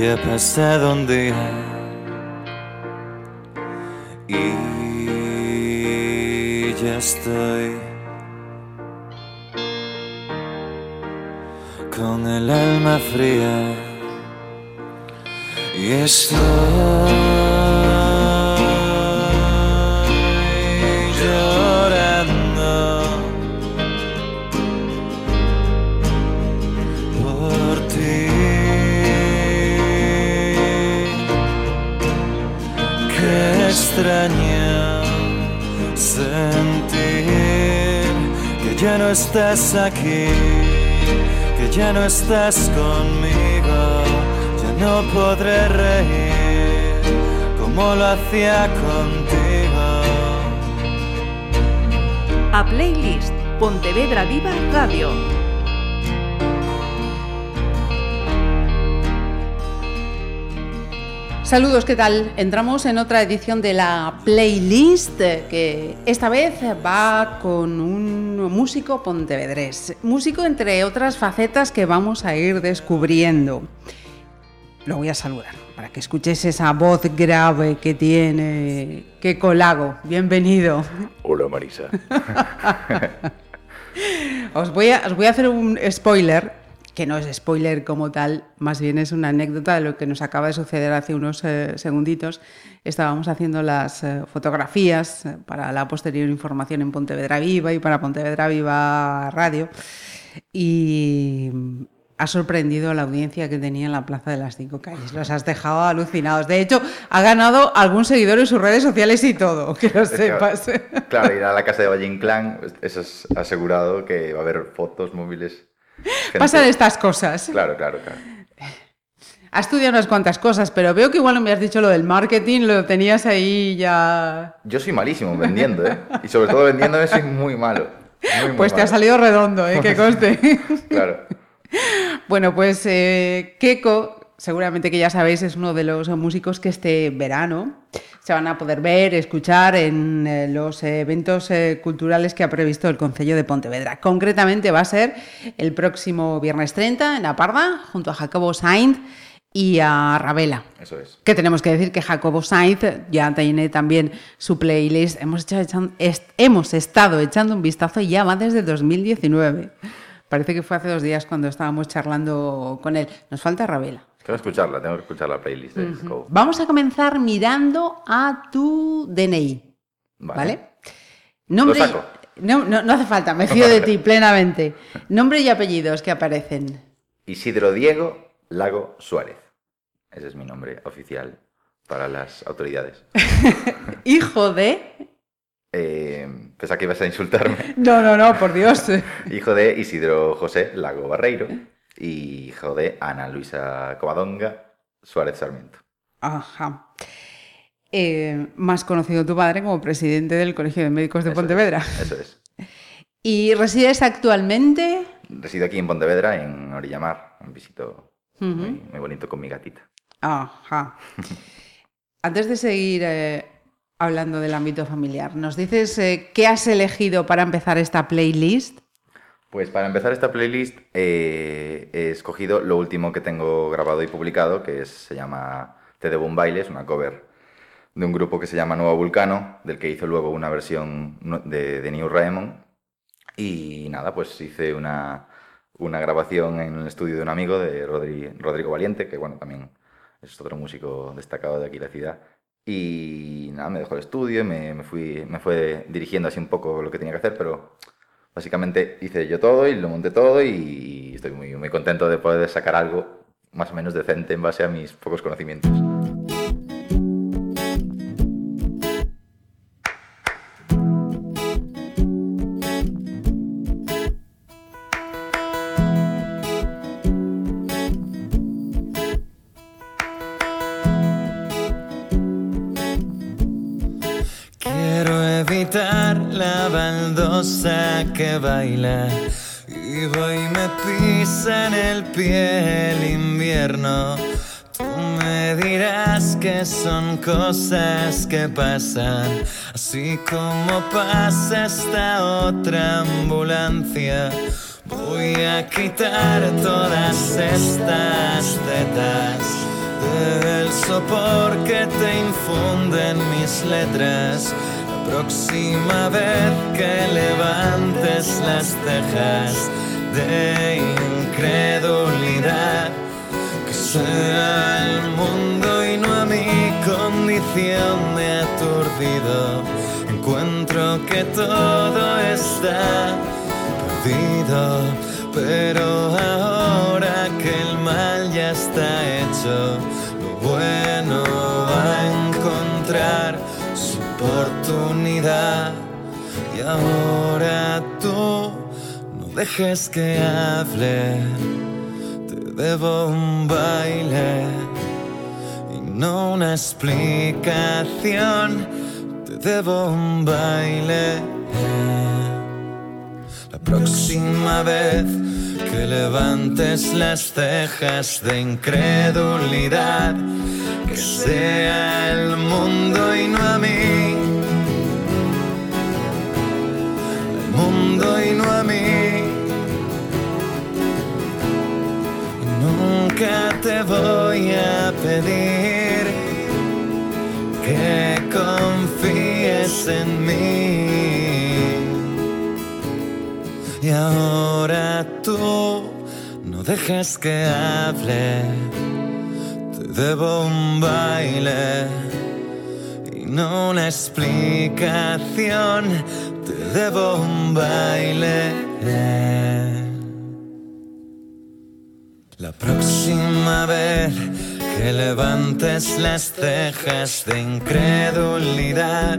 ya ha pasado un día y ya estoy con el alma fría y estoy no estás aquí, que ya no estás conmigo, ya no podré reír como lo hacía contigo. A playlist Pontevedra Viva Radio. Saludos, ¿qué tal? Entramos en otra edición de la playlist que esta vez va con un músico pontevedrés. Músico entre otras facetas que vamos a ir descubriendo. Lo voy a saludar para que escuches esa voz grave que tiene. ¡Qué colago! Bienvenido. Hola Marisa. os, voy a, os voy a hacer un spoiler que no es spoiler como tal, más bien es una anécdota de lo que nos acaba de suceder hace unos eh, segunditos. Estábamos haciendo las eh, fotografías eh, para la posterior información en Pontevedra Viva y para Pontevedra Viva Radio y ha sorprendido a la audiencia que tenía en la Plaza de las Cinco Calles. Los has dejado alucinados. De hecho, ha ganado algún seguidor en sus redes sociales y todo, que lo sepas. Claro, ir a la casa de Valle Inclán, eso es asegurado que va a haber fotos móviles Pasan estas cosas. Claro, claro, claro. Has estudiado unas cuantas cosas, pero veo que igual no me has dicho lo del marketing, lo tenías ahí ya. Yo soy malísimo vendiendo, ¿eh? Y sobre todo vendiéndome soy muy malo. pues te ha salido redondo, ¿eh? Que conste. claro. Bueno, pues eh, Keiko, seguramente que ya sabéis, es uno de los músicos que este verano se van a poder ver, escuchar en eh, los eventos eh, culturales que ha previsto el Concello de Pontevedra. Concretamente va a ser el próximo viernes 30 en La Parda, junto a Jacobo Sainz y a Ravela. Eso es. Que tenemos que decir que Jacobo Sainz ya tiene también su playlist. Hemos, hemos estado echando un vistazo y ya va desde 2019. Parece que fue hace dos días cuando estábamos charlando con él. Nos falta Ravela. Tengo que escucharla, tengo que escuchar la playlist de Vamos a comenzar mirando a tu DNI. Vale. Nombre, No, no, hace falta, me fío de ti plenamente. Nombre y apellidos que aparecen. Isidro Diego Lago Suárez. Ese es mi nombre oficial para las autoridades. Hijo de. Eh, pensaba que ibas a insultarme. No, no, no, por Dios. Hijo de Isidro José Lago Barreiro y hijo de Ana Luisa Covadonga Suárez Sarmiento. Ajá. Eh, más conocido tu padre como presidente del Colegio de Médicos de Pontevedra. eso es. ¿Y resides actualmente? Resido aquí en Pontevedra, en Orillamar. Un visito muy, bonito con mi gatita. Ajá. Antes de seguir eh, hablando del ámbito familiar, ¿nos dices eh, qué has elegido para empezar esta playlist? Pues para empezar esta playlist eh, he escogido lo último que tengo grabado y publicado, que se llama Te debo un baile, es una cover de un grupo que se llama Nuevo Vulcano, del que hizo luego una versión de, New Raymond. Y nada, pues hice una, grabación en el estudio de un amigo, de Rodrigo Valiente, que bueno, también es otro músico destacado de aquí de la ciudad. Y nada, me dejó el estudio, me, me, fui, me fue dirigiendo así un poco lo que tenía que hacer, pero básicamente hice yo todo y lo monté todo y estoy muy, muy contento de poder sacar algo más o menos decente en base a mis pocos conocimientos. Y voy me pisa en el pie el invierno. Tú me dirás que son cosas que pasan, así como pasa esta otra ambulancia. Voy a quitar todas estas tetas beso porque te infunden mis letras. Próxima vez que levantes las cejas de incredulidad, que sea el mundo y no a mi condición de aturdido. Encuentro que todo está perdido, pero ahora que el mal ya está hecho, oportunidad. Y ahora tú no dejes que hable, te debo un baile y no una explicación, te debo un baile. La próxima vez que levantes las cejas de incredulidad, que sea el mundo y no a mí. El mundo y no a mí. Nunca te voy a pedir que confíes en mí. Y ahora tú no dejes que hable, te debo un baile y no una explicación, te debo un baile. La próxima vez que levantes las cejas de incredulidad,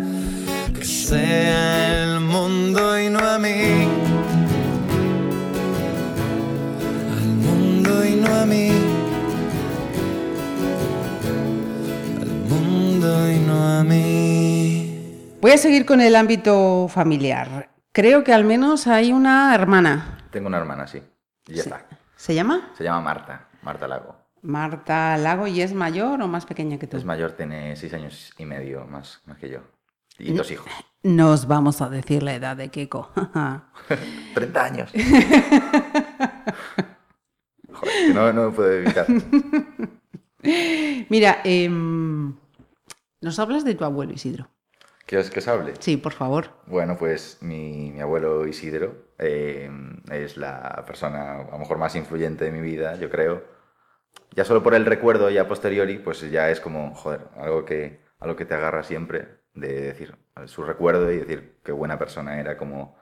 que sea el mundo y no a mí. A mí. Al mundo y no a mí. Voy a seguir con el ámbito familiar. Creo que al menos hay una hermana. Tengo una hermana, sí. Y ya Sí. está. ¿Se llama? Se llama Marta, Marta Lago. Marta Lago y es mayor o más pequeña que tú. Es mayor, tiene seis años y medio más, más que yo. Y dos hijos. Nos vamos a decir la edad de Keiko. 30 años. Que no, no me puedo evitar. Mira, em, ¿nos hablas de tu abuelo Isidro? ¿Quieres que os hable? Sí, por favor. Bueno, pues mi, mi abuelo Isidro eh, es la persona a lo mejor más influyente de mi vida, yo creo. Ya solo por el recuerdo y a posteriori, pues ya es como, joder, algo que, algo que te agarra siempre, de decir su recuerdo y decir qué buena persona era, cómo,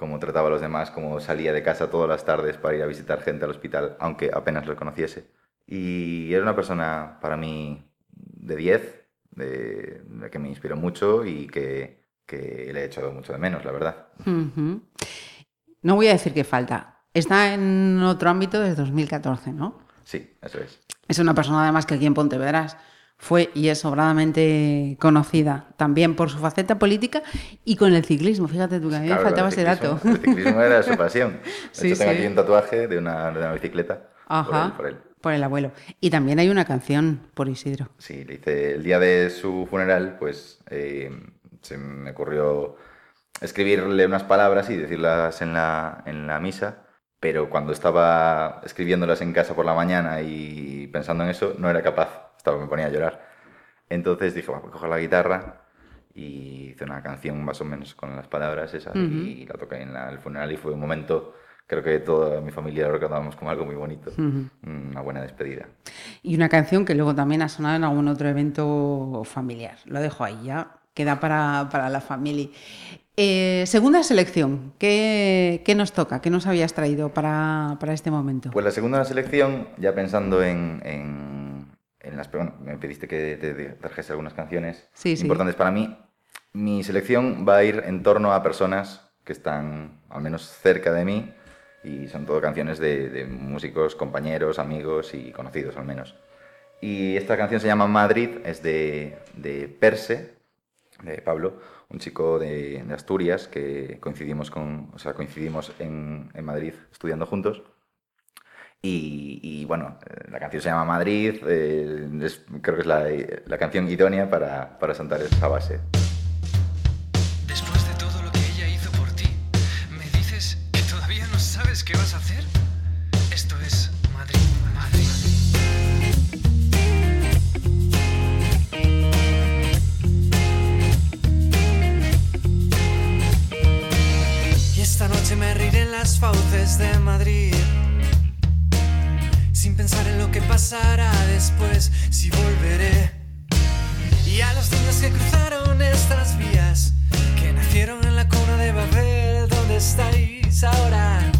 cómo trataba a los demás, cómo salía de casa todas las tardes para ir a visitar gente al hospital, aunque apenas lo conociese. Y era una persona para mí de 10, de, de que me inspiró mucho y que, que le he echado mucho de menos, la verdad. No voy a decir que falta. Está en otro ámbito desde 2014, ¿no? Sí, eso es. Es una persona además que aquí en Pontevedras fue y es sobradamente conocida también por su faceta política y con el ciclismo. Fíjate tú que a mí me faltaba ese dato. El ciclismo era su pasión. De Sí, hecho, tengo aquí un tatuaje de una, de una bicicleta. Ajá. Por él, por él. Por el abuelo. Y también hay una canción por Isidro. Sí, le hice el día de su funeral, pues eh, se me ocurrió escribirle unas palabras y decirlas en la, en la misa, pero cuando estaba escribiéndolas en casa por la mañana y pensando en eso, no era capaz, estaba, me ponía a llorar. Entonces dije, bueno, pues cojo la guitarra y hice una canción más o menos con las palabras esas y la toqué en la- el funeral y fue un momento, creo que toda mi familia lo recordamos como algo muy bonito, una buena despedida. Y una canción que luego también ha sonado en algún otro evento familiar. Lo dejo ahí ya. Queda para, para la familia. Eh, segunda selección. ¿Qué, qué nos toca? ¿Qué nos habías traído para, para este momento? Pues la segunda selección, ya pensando en, en, en las... Bueno, me pediste que te te trajese algunas canciones Sí, sí. importantes para mí. Mi selección va a ir en torno a personas que están al menos cerca de mí y son todo canciones de, de músicos, compañeros, amigos y conocidos al menos. Y esta canción se llama Madrid, es de, de Perse, de Pablo, un chico de, de Asturias que coincidimos, con, o sea, coincidimos en, en Madrid estudiando juntos. Y, y, bueno, la canción se llama Madrid, eh, es, creo que es la, la canción idónea para, para sentar esa base. Después de todo lo que ella hizo por ti, ¿me dices que todavía no sabes qué vas a hacer? Esto es Madrid, Madrid. Y esta noche me riré en las fauces de Madrid Pensar en lo que pasará después, si volveré. Y a los niños que cruzaron estas vías, que nacieron en la cuna de Babel, ¿dónde estáis ahora?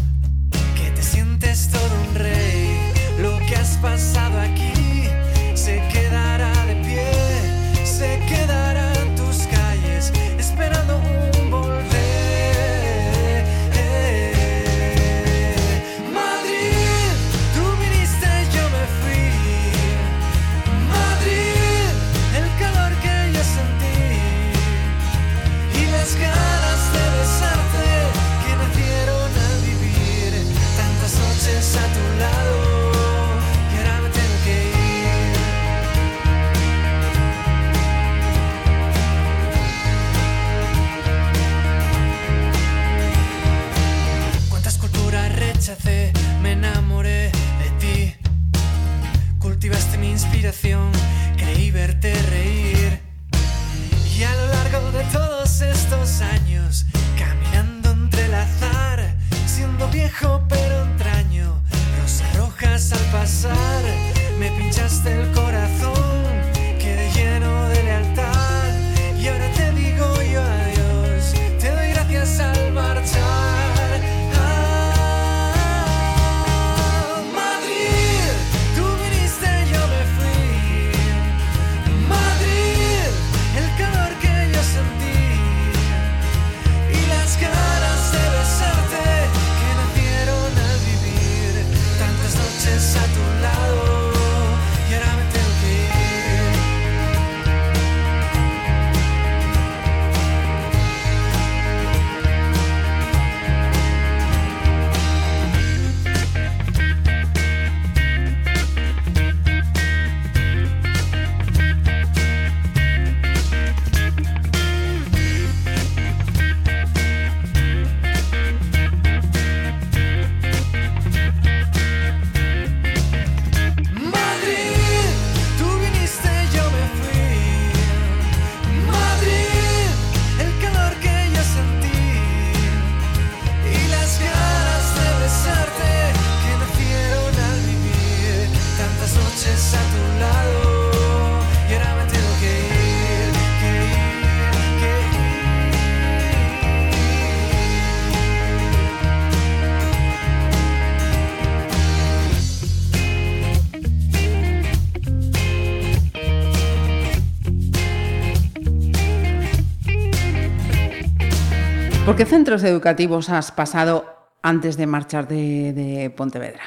Qué centros educativos has pasado antes de marchar de, de Pontevedra?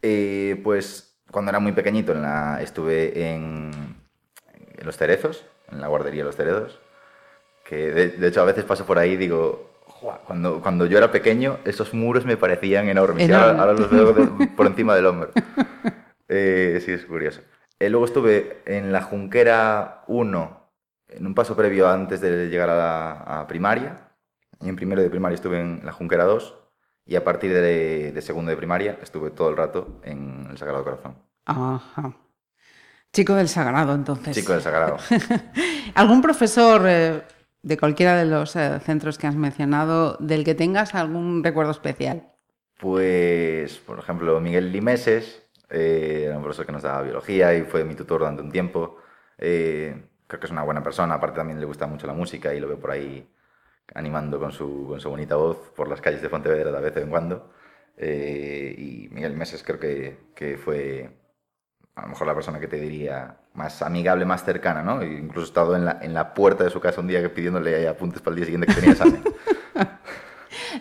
Eh, pues cuando era muy pequeñito en la- estuve en, en Los Cerezos, en la guardería Los Cerezos, que de, de hecho a veces paso por ahí y digo, "Jua, cuando, cuando yo era pequeño esos muros me parecían enormes, ahora, ahora los veo de- por encima del hombro. Eh, sí, es curioso. Eh, luego estuve en la Junquera 1, en un paso previo antes de llegar a, la, a primaria. En primero de primaria estuve en la Junquera 2 y a partir de, de segundo de primaria estuve todo el rato en el Sagrado Corazón. Ajá. Chico del Sagrado, entonces. Chico del Sagrado. ¿Algún profesor eh, de cualquiera de los eh, centros que has mencionado del que tengas algún recuerdo especial? Pues, por ejemplo, Miguel Limeses, eh, era un profesor que nos daba biología y fue mi tutor durante un tiempo. Creo que es una buena persona, aparte también le gusta mucho la música y lo veo por ahí animando con su, con su bonita voz por las calles de Pontevedra de vez en cuando. Eh, y Miguel Limeses creo que, que fue a lo mejor la persona que te diría más amigable, más cercana, ¿no? E incluso he estado en la, en la puerta de su casa un día pidiéndole apuntes para el día siguiente que tenía examen.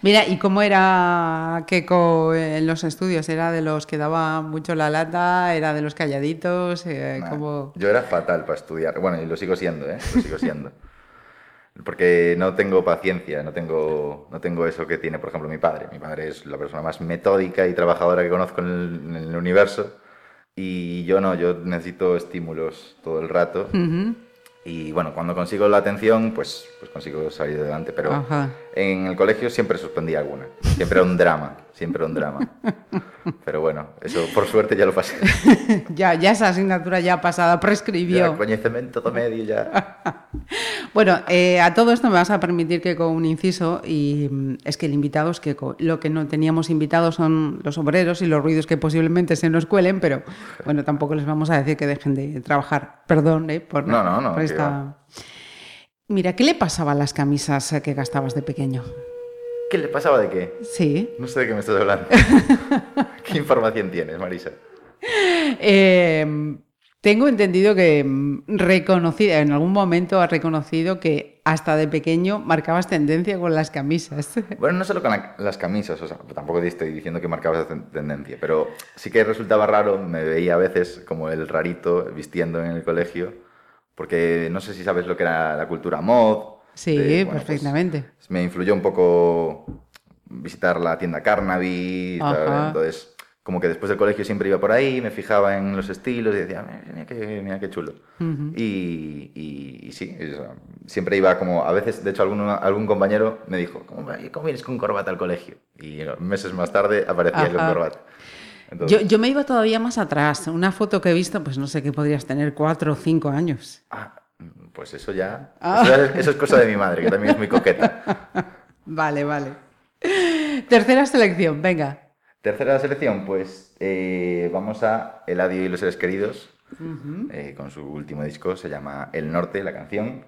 Mira, ¿y cómo era Keiko en los estudios? ¿Era de los que daba mucho la lata? ¿Era de los calladitos? Eh, Nah, ¿cómo- Yo era fatal para estudiar. Bueno, y lo sigo siendo, ¿eh? Lo sigo siendo. Porque no tengo paciencia, no tengo, no tengo eso que tiene, por ejemplo, mi padre. Mi padre es la persona más metódica y trabajadora que conozco en el, en el universo. Y yo no, yo necesito estímulos todo el rato. Ujú. Y bueno, cuando consigo la atención, pues, pues consigo salir adelante. Pero Ajá. en el colegio siempre suspendía alguna. Siempre era un drama. siempre un drama. Pero bueno, eso por suerte ya lo pasé. ya, ya esa asignatura ya pasada, prescribió. Ya, conocimiento de medio ya. bueno, eh, a todo esto me vas a permitir que con un inciso, y mm, es que el invitado es que lo que no teníamos invitados son los obreros y los ruidos que posiblemente se nos cuelen, pero bueno, tampoco les vamos a decir que dejen de trabajar. Perdón, ¿eh? Por, no, no, no. Por esta... Mira, ¿qué le pasaba a las camisas que gastabas de pequeño? ¿Qué le pasaba de qué? Sí. No sé de qué me estás hablando. ¿Qué información tienes, Marisa? Eh, tengo entendido que mm, reconocido, en algún momento has reconocido que hasta de pequeño marcabas tendencia con las camisas. Bueno, no solo con las camisas, o sea, tampoco estoy diciendo que marcabas tendencia, pero sí que resultaba raro, me veía a veces como el rarito vistiendo en el colegio, porque no sé si sabes lo que era la cultura mod, Sí, pues, perfectamente. me influyó un poco visitar la tienda Carnaby, entonces como que después del colegio siempre iba por ahí, me fijaba en los estilos y decía, mira qué, mira qué chulo. y, sí, siempre iba como, a veces, de hecho, algún, algún compañero me dijo, ¿cómo, vienes con corbata al colegio? Y meses más tarde aparecía con corbata. Yo, yo, me iba todavía más atrás. Una foto que he visto, pues no sé qué podrías tener, cuatro o cinco años. Ah, pues eso ya. Ah. Eso, es, cosa de mi madre, que también es muy coqueta. Vale, vale. Tercera selección, venga. Tercera selección, pues eh, vamos a Eladio y los seres queridos, eh, con su último disco, se llama El Norte, la canción.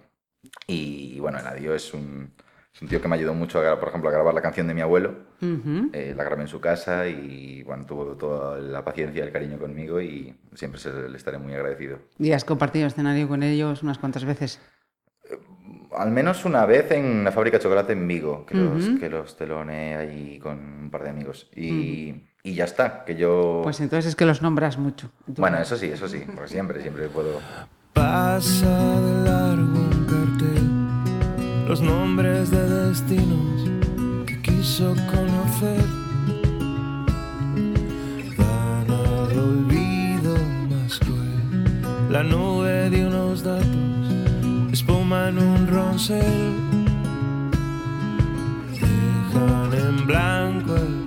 Y bueno, Eladio es un, es un tío que me ayudó mucho, a, por ejemplo, a grabar la canción de mi abuelo. Eh, la grabé en su casa y bueno, tuvo toda la paciencia y el cariño conmigo y siempre le estaré muy agradecido. ¿Y has compartido escenario con ellos unas cuantas veces? Al menos una vez en la fábrica de chocolate en Vigo, que, los, que los teloné ahí con un par de amigos. Y, y, ya está, que yo... Pues entonces es que los nombras mucho. Bueno, eso sí, eso sí, porque siempre, siempre puedo... Pasa de largo un cartel los nombres de destinos que quiso conocer. Van al olvido más cruel, la nube de unos datos, roncel, dejan en blanco el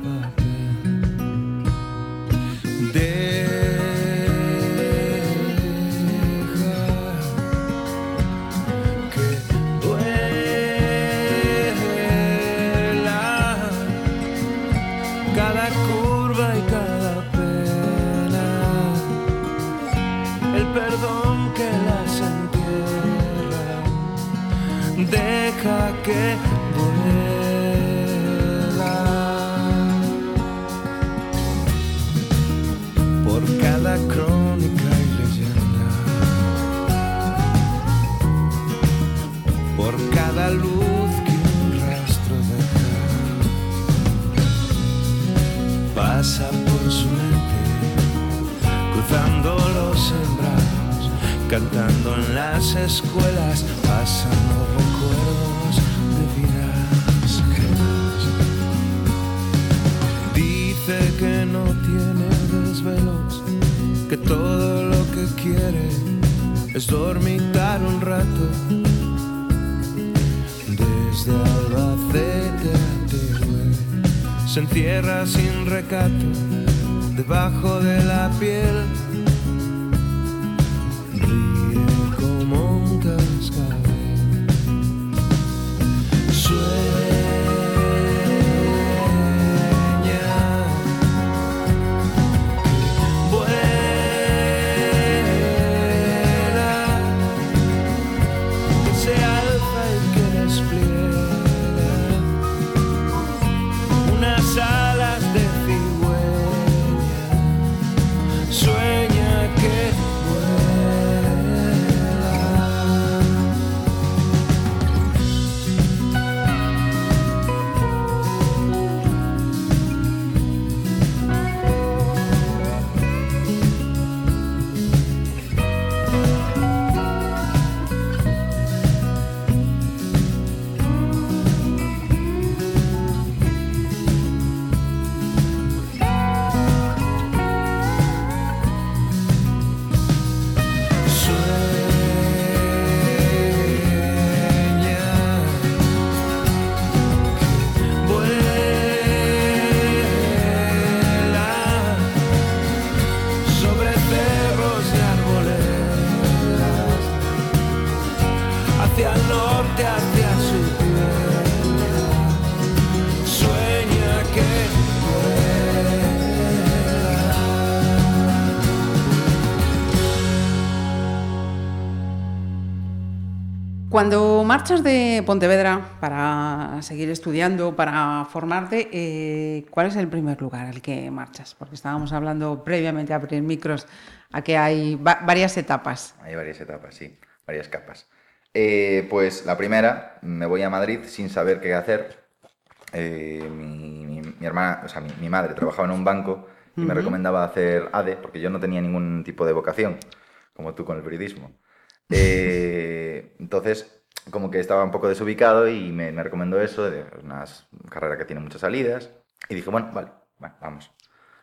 sin Cuando marchas de Pontevedra para seguir estudiando, para formarte, eh, ¿cuál es el primer lugar al que marchas? Porque estábamos hablando previamente a abrir micros a que hay va- varias etapas. Hay varias etapas, sí, varias capas. Eh, pues la primera, me voy a Madrid sin saber qué hacer. Eh, mi, mi- mi hermana, o sea, mi, mi madre trabajaba en un banco y me recomendaba hacer ADE porque yo no tenía ningún tipo de vocación, como tú con el periodismo. Eh, entonces, como que estaba un poco desubicado y me, me recomendó eso, de una carrera que tiene muchas salidas. Y dije, bueno, vale, va, vamos.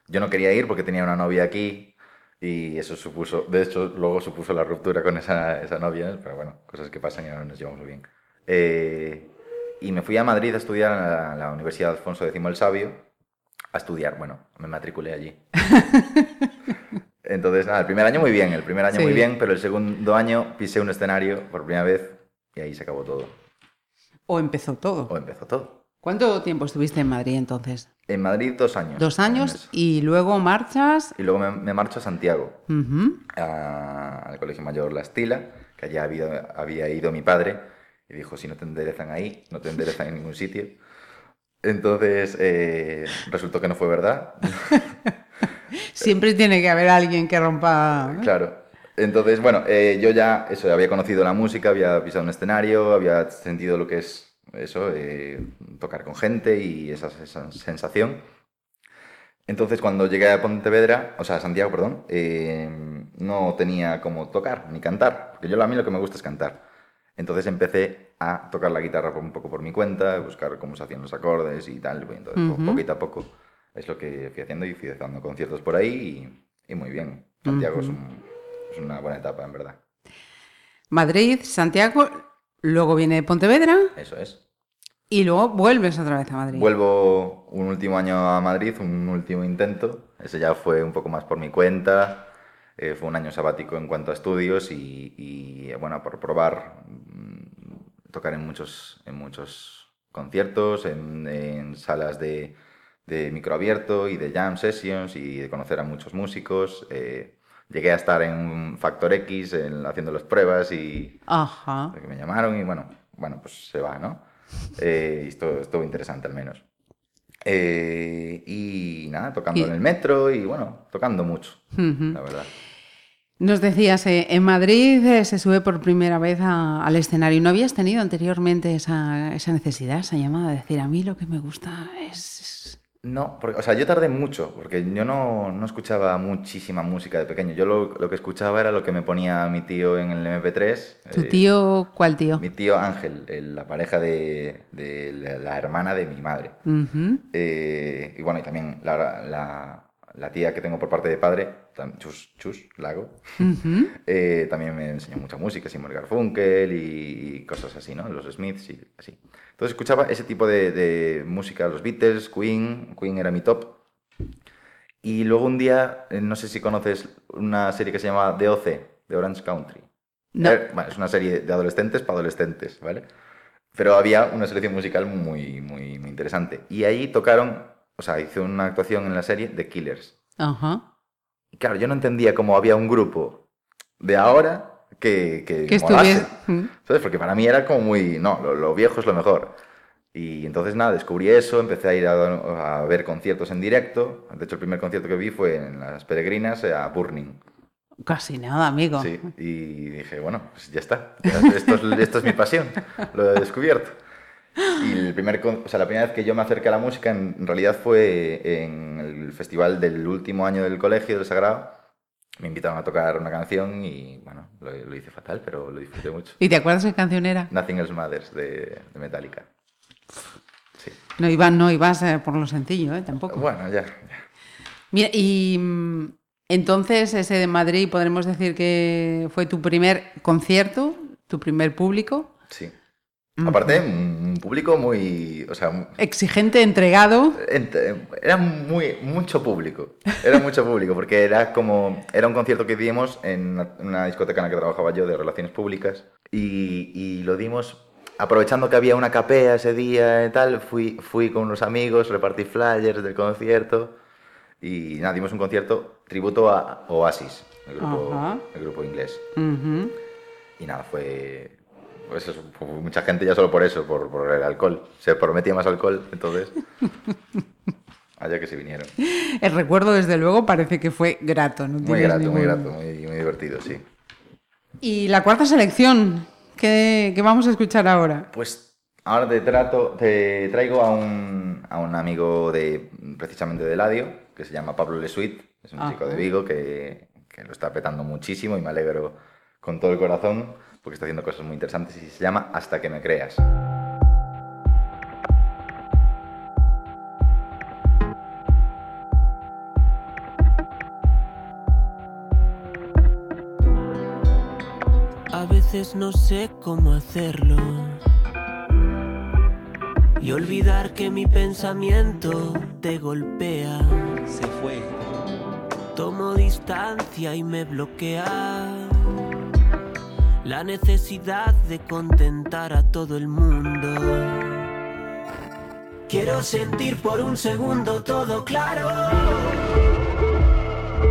Yo no quería ir porque tenía una novia aquí y eso supuso, de hecho, luego supuso la ruptura con esa, esa novia, pero bueno, cosas que pasan y ahora nos llevamos bien. Eh, y me fui a Madrid a estudiar a la, la Universidad Alfonso X el Sabio, a estudiar, bueno, me matriculé allí. Entonces, nada, el primer año muy bien, el primer año Sí. muy bien, pero el segundo año pisé un escenario por primera vez y ahí se acabó todo, ¿O empezó todo? o empezó todo. ¿Cuánto tiempo estuviste en Madrid entonces? En Madrid dos años. Dos años y luego marchas. Y luego me, me marcho a Santiago, a- al Colegio Mayor La Estila, que allá había, había ido mi padre, y dijo, si no te enderezan ahí, no te enderezan en ningún sitio. Entonces, eh, resultó que no fue verdad. Siempre tiene que haber alguien que rompa. Claro. Entonces, bueno, eh, yo ya eso, había conocido la música, había pisado un escenario, había sentido lo que es eso, eh, tocar con gente y esa, esa sensación. Entonces, cuando llegué a Pontevedra, o sea, a Santiago, perdón, eh, no tenía como tocar ni cantar, porque yo a mí lo que me gusta es cantar. Entonces empecé a tocar la guitarra un poco por mi cuenta, buscar cómo se hacían los acordes y tal. y Entonces, po- Ujú. poquito a poco es lo que fui haciendo y fui dando conciertos por ahí y, y muy bien. Santiago es, un- es una buena etapa, en verdad. Madrid, Santiago, luego viene Pontevedra Eso es. y luego vuelves otra vez a Madrid. Vuelvo un último año a Madrid, un último intento. Ese ya fue un poco más por mi cuenta. Eh, fue un año sabático en cuanto a estudios y, y, bueno, por probar mm, tocar en muchos, en muchos conciertos, en, en salas de, de micro abierto y de jam sessions y de conocer a muchos músicos. Eh, llegué a estar en Factor X en- haciendo las pruebas y, Ajá. me llamaron y bueno, bueno, pues se va, ¿no? Eh, y esto estuvo interesante al menos. Eh, y nada, tocando Y- en el metro y bueno, tocando mucho, la verdad. Nos decías, eh, en Madrid eh, se sube por primera vez a- al escenario. ¿No habías tenido anteriormente esa, esa necesidad, esa llamada de decir, a mí lo que me gusta es... es-"? No, porque, o sea, yo tardé mucho, porque yo no, no escuchaba muchísima música de pequeño. Yo lo, lo que escuchaba era lo que me ponía mi tío en el MP3. ¿Tu eh, tío, cuál tío? Mi tío Ángel, el- la pareja de, de la, la hermana de mi madre. Eh, y bueno, y también la, la- la tía que tengo por parte de padre, Chus, Chus Lago, eh, también me enseñó mucha música, Simon Garfunkel y, cosas así, ¿no? Los Smiths y así. Entonces escuchaba ese tipo de, de música, los Beatles, Queen, Queen era mi top. Y luego un día, eh, no sé si conoces una serie que se llama DOC, de Orange Country. No. Eh, bueno, es una serie de adolescentes para adolescentes, ¿vale? Pero había una selección musical muy, muy, muy interesante. Y ahí tocaron, o sea, hizo una actuación en la serie de Killers. Ajá. Y claro, yo no entendía cómo había un grupo de ahora que, que, Que molase. ¿sabes? Porque para mí era como muy, no, lo, lo viejo es lo mejor. Y entonces nada, descubrí eso, empecé a ir a, a ver conciertos en directo. De hecho, el primer concierto que vi fue en las Peregrinas a Burning. Casi nada, amigo. Sí, y dije, bueno, pues ya está. ya esto, es, esto es mi pasión, lo he descubierto. Y el primer, o sea, la primera vez que yo me acerqué a la música en, en realidad fue en el festival del último año del colegio del Sagrado. Me invitaron a tocar una canción y bueno, lo, lo hice fatal, pero lo disfruté mucho. ¿Y te acuerdas qué canción era? Nothing Else Matters de, de Metallica. Sí. No ibas, no ibas eh, por lo sencillo, ¿eh? Tampoco. Bueno, ya. ya. Mira, y mm, entonces ese de Madrid podremos decir que fue tu primer concierto, tu primer público. Sí. Aparte, un público muy. O sea, Exigente, entregado. Ent- Era muy, mucho público. Era mucho público, porque era como. Era un concierto que dimos en una, una discoteca en la que trabajaba yo de relaciones públicas. Y, y lo dimos aprovechando que había una capea ese día y tal, fui, fui con unos amigos, repartí flyers del concierto y nada, dimos un concierto tributo a Oasis, el grupo, el grupo inglés. Y nada, fue, pues eso, fue mucha gente ya solo por eso, por, por el alcohol. Se prometía más alcohol, entonces... Allá que se vinieron. El recuerdo, desde luego, parece que fue grato. No Muy grato, muy ningún- grato, muy, muy divertido, sí. Y la cuarta selección, ¿qué, qué vamos a escuchar ahora? Pues ahora te trato, te traigo a un, a un amigo de precisamente de Ladio, que se llama Pablo Lesuit, es un Ajá. chico de Vigo que, que lo está petando muchísimo y me alegro con todo el corazón porque está haciendo cosas muy interesantes y se llama Hasta que me creas. A veces no sé cómo hacerlo. Y olvidar que mi pensamiento te golpea. Se fue. Tomo distancia y me bloquea. La necesidad de contentar a todo el mundo. Quiero sentir por un segundo todo claro.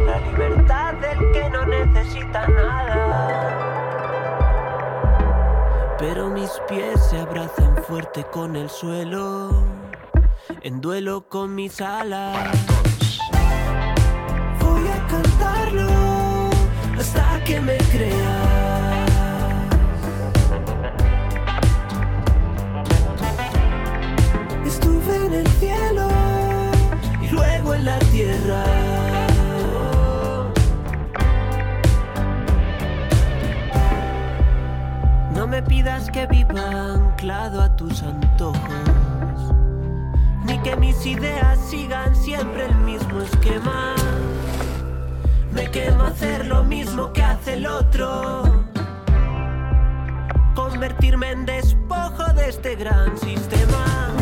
La libertad del que no necesita nada. Pero mis pies se abrazan fuerte con el suelo. En duelo con mis alas. Voy a cantarlo hasta que me creas. En el cielo y luego en la tierra. No me pidas que viva anclado a tus antojos, ni que mis ideas sigan siempre el mismo esquema. Me quemo hacer lo mismo que hace el otro, convertirme en despojo de este gran sistema.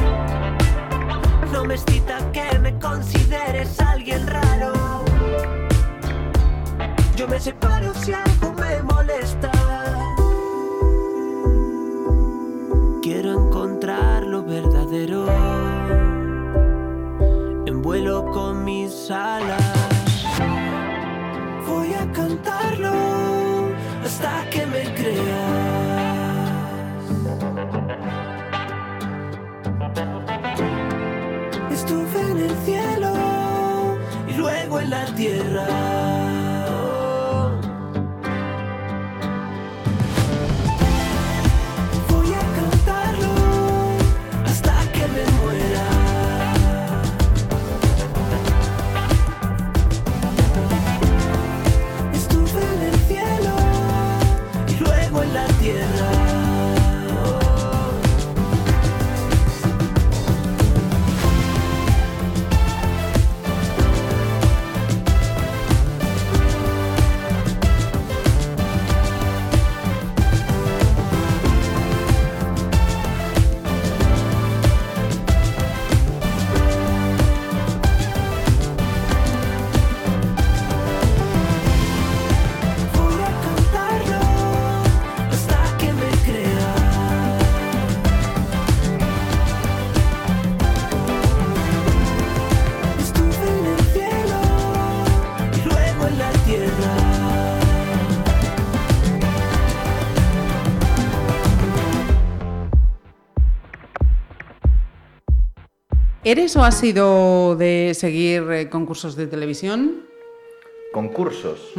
No me excita que me consideres alguien raro. Yo me separo si algo me molesta. Quiero encontrar lo verdadero. En vuelo con mis alas. ¿Eres o has sido de seguir eh, concursos de televisión? Concursos.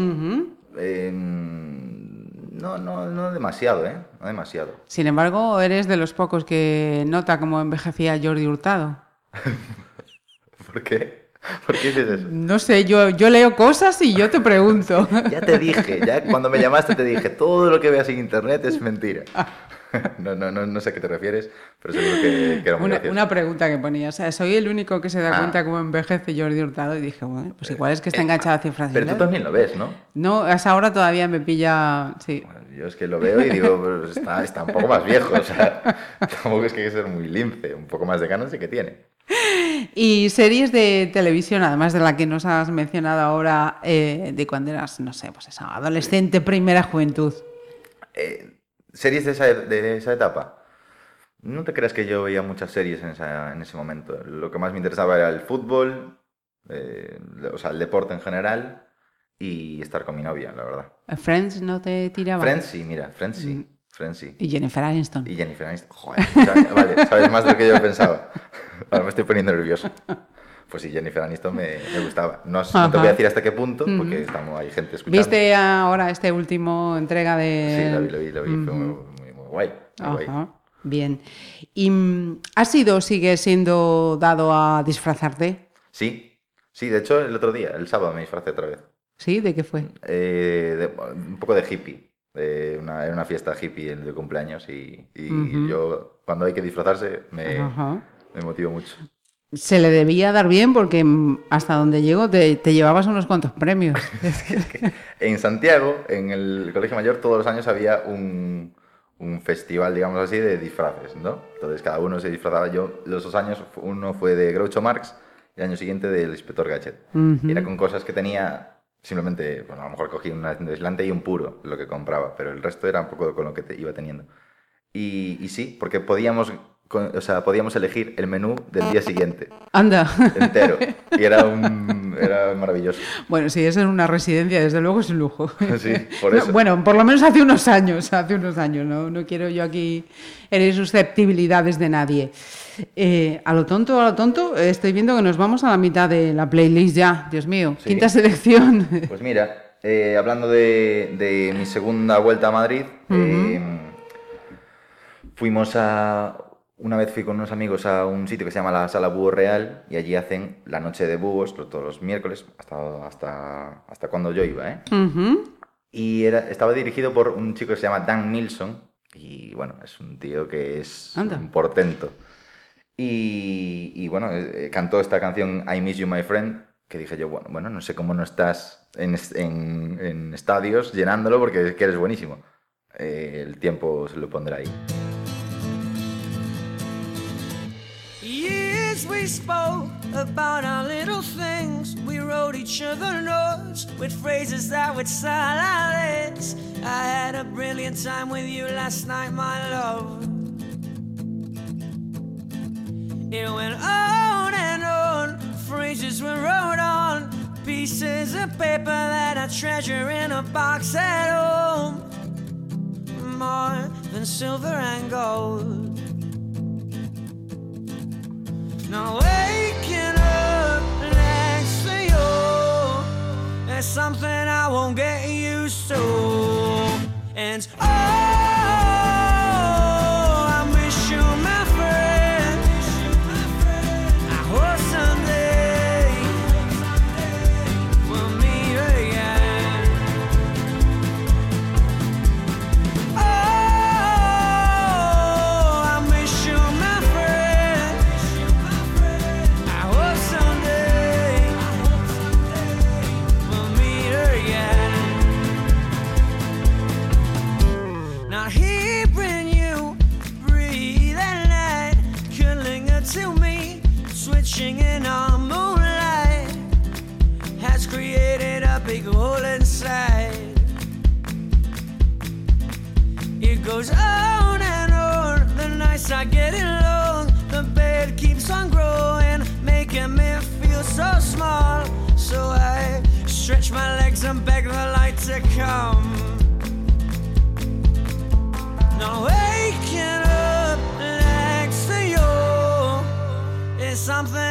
Eh, no, no, no demasiado, ¿eh? No demasiado. Sin embargo, eres de los pocos que nota cómo envejecía Jordi Hurtado. ¿Por qué? ¿Por qué dices eso? No sé, yo, yo leo cosas y yo te pregunto. Ya te dije, ya cuando me llamaste te dije, todo lo que veas en internet es mentira. No, no, no, no sé a qué te refieres, pero seguro que, que era muy Una, gracioso. una pregunta que ponía, o sea, soy el único que se da Ah. cuenta cómo envejece Jordi Hurtado y dije, bueno, pues igual es que está enganchado a cifras. Pero tú también lo ves, ¿no? No, a esa hora todavía me pilla, sí. Bueno, yo es que lo veo y digo, pues está, está un poco más viejo, o sea, tampoco es que hay que ser muy lince, un poco más de ganas sí que tiene. Y series de televisión, además de la que nos has mencionado ahora, eh, de cuando eras, no sé, pues esa adolescente, primera juventud. Eh, ¿Series de esa, de esa etapa? No te creas que yo veía muchas series en, esa- en ese momento. Lo que más me interesaba era el fútbol, eh, o sea, el deporte en general y estar con mi novia, la verdad. Friends no te tiraba. Friends sí, mira, Friends sí. Mm. Friends sí. Y Jennifer Aniston. Y Jennifer Aniston. Joder, vale, sabes más de lo que yo pensaba. Ahora me estoy poniendo nervioso. Pues sí, Jennifer Aniston me, me gustaba. No, no te voy a decir hasta qué punto, porque estamos, hay gente escuchando. ¿Viste ahora este último entrega de...? Sí, lo vi, lo vi, lo vi. Fue muy, muy, muy guay. muy guay. Bien. ¿Y mm, has sido o sigues siendo dado a disfrazarte? Sí, sí, de hecho el otro día, el sábado me disfracé otra vez. ¿Sí? ¿De qué fue? Eh, de- un poco de hippie. De una, era una fiesta hippie en- de cumpleaños y, yo cuando hay que disfrazarse me, me motivo mucho. Se le debía dar bien porque mm, hasta donde llego te, te llevabas unos cuantos premios. En Santiago, en el Colegio Mayor, todos los años había un, un festival, digamos así, de disfraces, ¿no? Entonces cada uno se disfrazaba. Yo, los dos años, uno fue de Groucho Marx y el año siguiente del Inspector Gadget. Era con cosas que tenía, simplemente, bueno, a lo mejor cogía un aislante y un puro, lo que compraba, pero el resto era un poco con lo que te iba teniendo. Y, y sí, porque podíamos, con- o sea, podíamos elegir el menú del día siguiente, Anda. entero. Y era, un, era maravilloso. Bueno, sí, es en una residencia, desde luego es un lujo. Sí, por No, eso. bueno, por lo menos hace unos años, hace unos años, no, no quiero yo aquí herir susceptibilidades de nadie. Eh, a lo tonto, a lo tonto, estoy viendo que nos vamos a la mitad de la playlist ya, Dios mío, Sí. quinta selección. Pues mira, eh, hablando de, de mi segunda vuelta a Madrid, eh, fuimos a... Una vez fui con unos amigos a un sitio que se llama la Sala Búho Real y allí hacen la noche de búhos todos los miércoles, hasta, hasta, hasta cuando yo iba, ¿eh? Ujú. Y era, estaba dirigido por un chico que se llama Dan Milson. Y bueno, es un tío que es Anda. un portento. Y, y, bueno, eh, cantó esta canción I Miss You My Friend. Que dije yo, bueno, bueno no sé cómo no estás en, en- en estadios llenándolo porque es que eres buenísimo. Eh, el tiempo se lo pondrá ahí. Years we spoke about our little things. We wrote each other notes with phrases that would this. I had a brilliant time with you last night, my love. It went on and on, phrases were wrote on pieces of paper that I treasure in a box at home. More than silver and gold. Now waking up next to you is something I won't get used to. And stretch my legs and beg the light to come. Now waking up next to you is something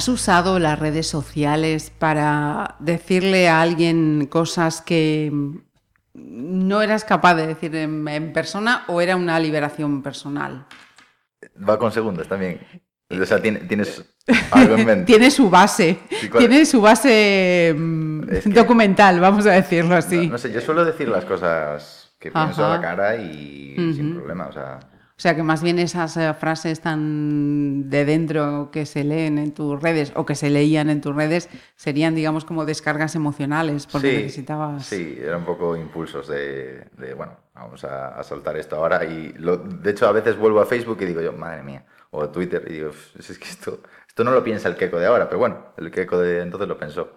¿Has usado las redes sociales para decirle a alguien cosas que no eras capaz de decir en, en persona o era una liberación personal? Va con segundas también. O sea, tiene- tienes algo en mente. Tiene su base, tiene su base mm, Es que- documental, vamos a decirlo así. No, no sé, yo suelo decir las cosas que pienso a la cara y sin problema. O sea, O sea que más bien esas eh, frases tan de dentro que se leen en tus redes o que se leían en tus redes serían, digamos, como descargas emocionales porque sí, necesitabas. Sí, eran un poco impulsos de, de, bueno, vamos a, a soltar esto ahora. Y lo, de hecho, a veces vuelvo a Facebook y digo yo, madre mía, o a Twitter y digo, "Uf, es que esto, esto no lo piensa el queco de ahora, pero bueno, el queco de entonces lo pensó.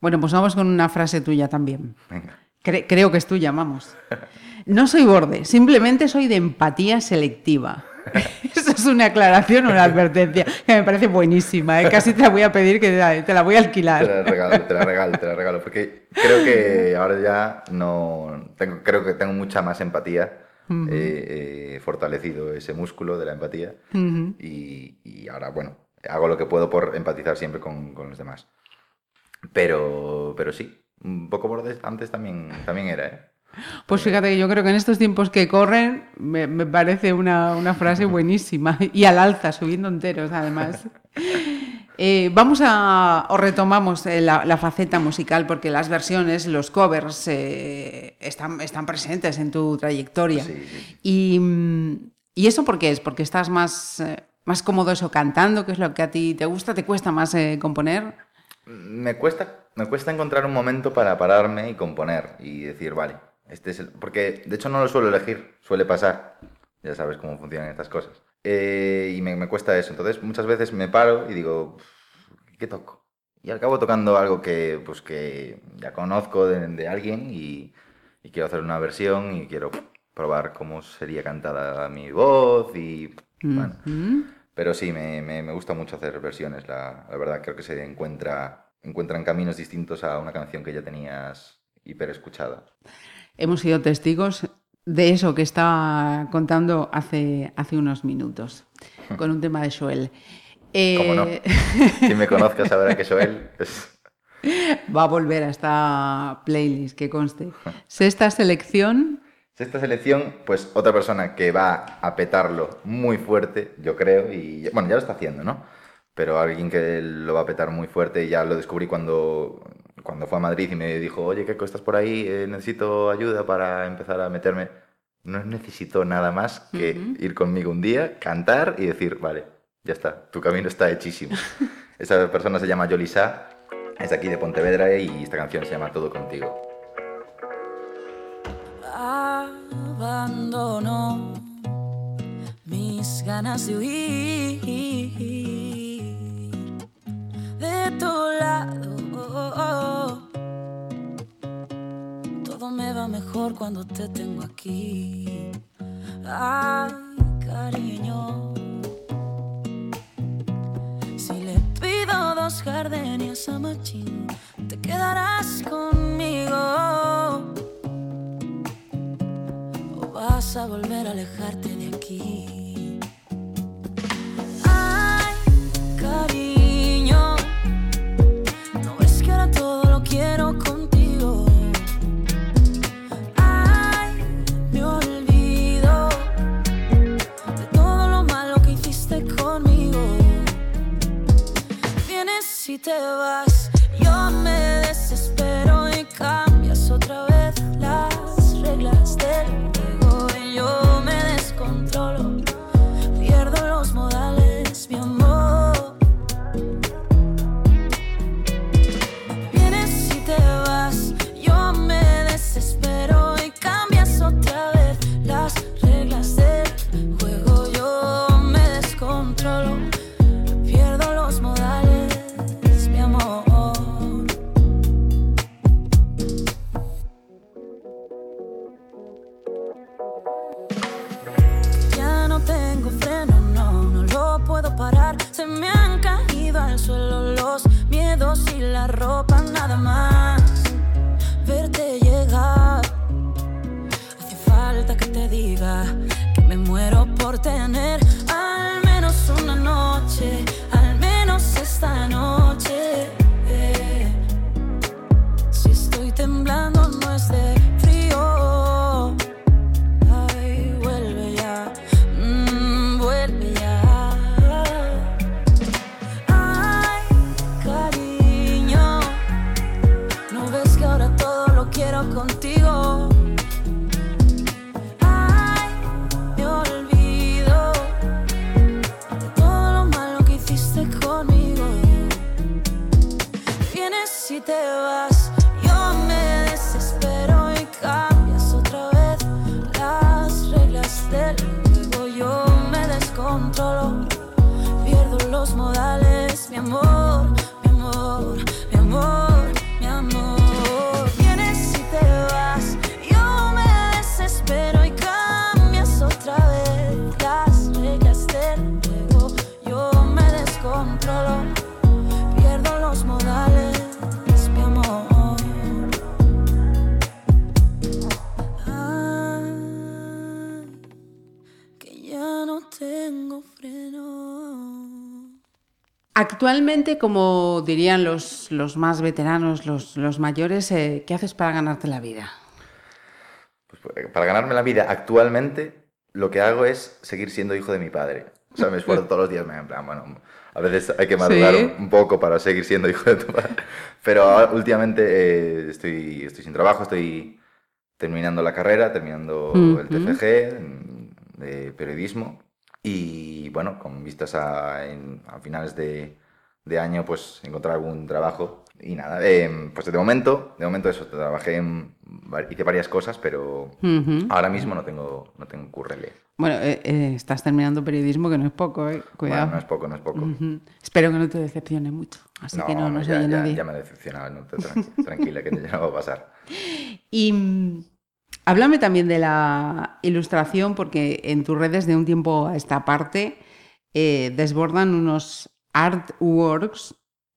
Bueno, pues vamos con una frase tuya también. Venga. Cre- creo que es tuya, vamos. No soy borde, simplemente soy de empatía selectiva. Eso es una aclaración una advertencia que me parece buenísima. ¿eh? Casi te la voy a pedir que te la, te la voy a Te la alquilar. regalo, te la regalo, te la regalo, porque creo que ahora ya no, tengo, creo que tengo mucha más empatía, eh, eh, fortalecido ese músculo de la empatía y, y ahora, bueno, hago lo que puedo por empatizar siempre con, con los demás. Pero, pero sí, un poco borde antes también, también era, ¿eh? Pues fíjate que yo creo que en estos tiempos que corren me, me parece una, una frase buenísima y al alza, subiendo enteros además. Eh, vamos a, o retomamos eh, la, la faceta musical porque las versiones, los covers eh, están, están presentes en tu trayectoria. Sí, sí. Y, mm, ¿Y eso por qué es? ¿Porque estás más, más cómodo eso cantando, que es lo que a ti te gusta? ¿Te cuesta más eh, componer? Me cuesta, me cuesta encontrar un momento para pararme y componer y decir, vale, este es el... Porque de hecho no lo suelo elegir, suele pasar. Ya sabes cómo funcionan estas cosas. Eh, y me, me cuesta eso. Entonces muchas veces me paro y digo, ¿qué toco? Y acabo tocando algo que, pues, que ya conozco de, de alguien y, y quiero hacer una versión y quiero probar cómo sería cantada mi voz y... Bueno, ¿Mm? pero sí, me, me- me gusta mucho hacer versiones, la, la verdad creo que se encuentra, encuentran caminos distintos a una canción que ya tenías hiper escuchada. Hemos sido testigos de eso que estaba contando hace, hace unos minutos, con un tema de Joel. Eh, ¿Cómo no? Quien me conozca sabrá que Joel es... Va a volver a esta playlist, que conste. Sexta selección. Esta selección, pues otra persona que va a petarlo muy fuerte, yo creo, y bueno, ya lo está haciendo, ¿no? Pero alguien que lo va a petar muy fuerte, y ya lo descubrí cuando, cuando fue a Madrid y me dijo, oye, Keiko, estás por ahí, Eh, necesito ayuda para empezar a meterme. No necesito nada más que ir conmigo un día, cantar y decir, vale, ya está, tu camino está hechísimo. Esa persona se llama Yolisa, es aquí de Pontevedra y esta canción se llama Todo Contigo. Abandono mis ganas de huir de tu lado. Todo me va mejor cuando te tengo aquí. Ay, cariño. Si le pido dos gardenias a Machín, te quedarás conmigo. O vas a volver a alejarte de aquí. Ay, cariño. Te vas, Se me han caído al suelo los miedos y la ropa, nada más. Actualmente, como dirían los, los más veteranos, los, los mayores, eh, ¿qué haces para ganarte la vida? Pues, eh, para ganarme la vida actualmente, lo que hago es seguir siendo hijo de mi padre. O sea, me esfuerzo todos los días, me en plan, bueno, a veces hay que madurar Sí. un poco para seguir siendo hijo de tu padre. Pero ahora, últimamente eh, estoy, estoy sin trabajo, estoy terminando la carrera, terminando el Ujú. TFG mm, de periodismo. Y bueno, con vistas a, en- a finales de, de año, pues encontrar algún trabajo. Y nada, eh, pues de momento, de momento eso, trabajé en, hice varias cosas, pero ahora mismo no tengo, no tengo currele. Bueno, eh, eh, estás terminando periodismo, que no es poco, ¿eh? Cuidado. Bueno, no es poco, no es poco. Espero que no te decepcione mucho. Así que no, no se ya, oye ya- nadie. ya me he decepcionado, no, te- tranqui- tranquila, que ya no va a pasar. Y mm, háblame también de la ilustración, porque en tus redes de un tiempo a esta parte eh, desbordan unos artworks,